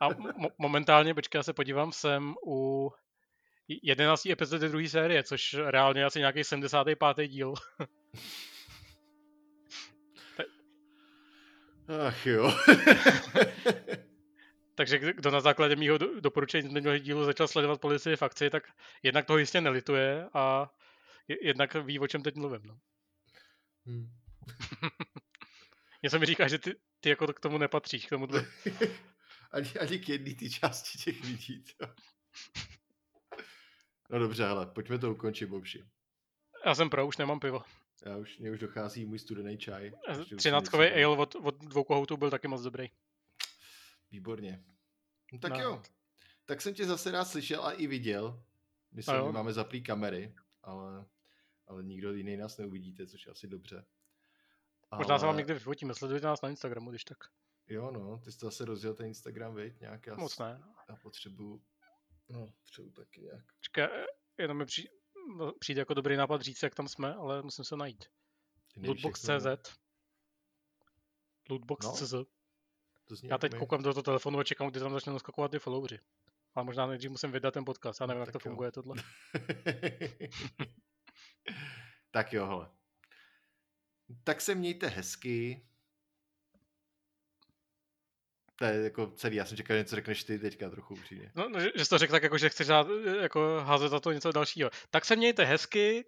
A mo- momentálně, počkej, já se podívám, jsem u 11. epizody druhé série, což reálně je asi nějaký 75. díl. Ach jo. Takže kdo- na základě mýho do- doporučení z minulého dílu začal sledovat policii v akci, tak jednak toho jistě nelituje a je- jednak ví, o čem teď mluvím. No. Hm. Něco mi říká, že ty, ty jako k tomu nepatříš, k tomu ani, ani k jedné té části těch lidí. To. No dobře, hele, pojďme to ukončit, Bobši. Já jsem pro, už nemám pivo. Já už, mě už dochází můj studený čaj. 13 něco ale od, od dvou kohoutů byl taky moc dobrý. Výborně. No tak No. jo. Tak jsem tě zase rád slyšel a i viděl. My, se, No máme zaplý kamery, ale, ale nikdo jiný nás neuvidíte, což je asi dobře. Možná se vám někdy vyfotíme, sledujte nás na Instagramu, když tak. Jo, no, ty jsi to zase rozjel ten Instagram, viď? Nějak já, Moc ne. já potřebuju, no, potřebuju taky nějak. Čekaj, eh, jenom mi přijde, přijde jako dobrý nápad říct, jak tam jsme, ale musím se najít. Jak. Lootbox.cz Lootbox.cz zní Já teď jako my. koukám do toho telefonu a čekám, kdy tam začne naskakovat ty followři. Ale možná nejdřív musím vydat ten podcast, já nevím, jak to jo. funguje tohle. tak jo, hele. Tak se mějte hezky. To je jako celý, já jsem čekal, že něco řekneš ty teďka trochu upřímně. No, no, že, že jsi to řekl tak, jako, že chceš dát, eh, jako házet za to něco dalšího. Tak se mějte hezky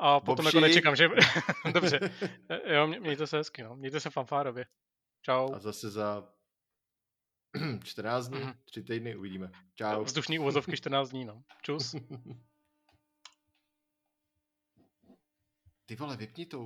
a potom jako Bobši. nečekám, že... Dobře, Eh, jo, mě- mějte se hezky, no. Mějte se fanfárově. Čau. A zase za 14 dní, Mhm. 3 týdny uvidíme. Čau. Vzdušní úvozovky 14 dní, no. Čus. Ty vole, vypni to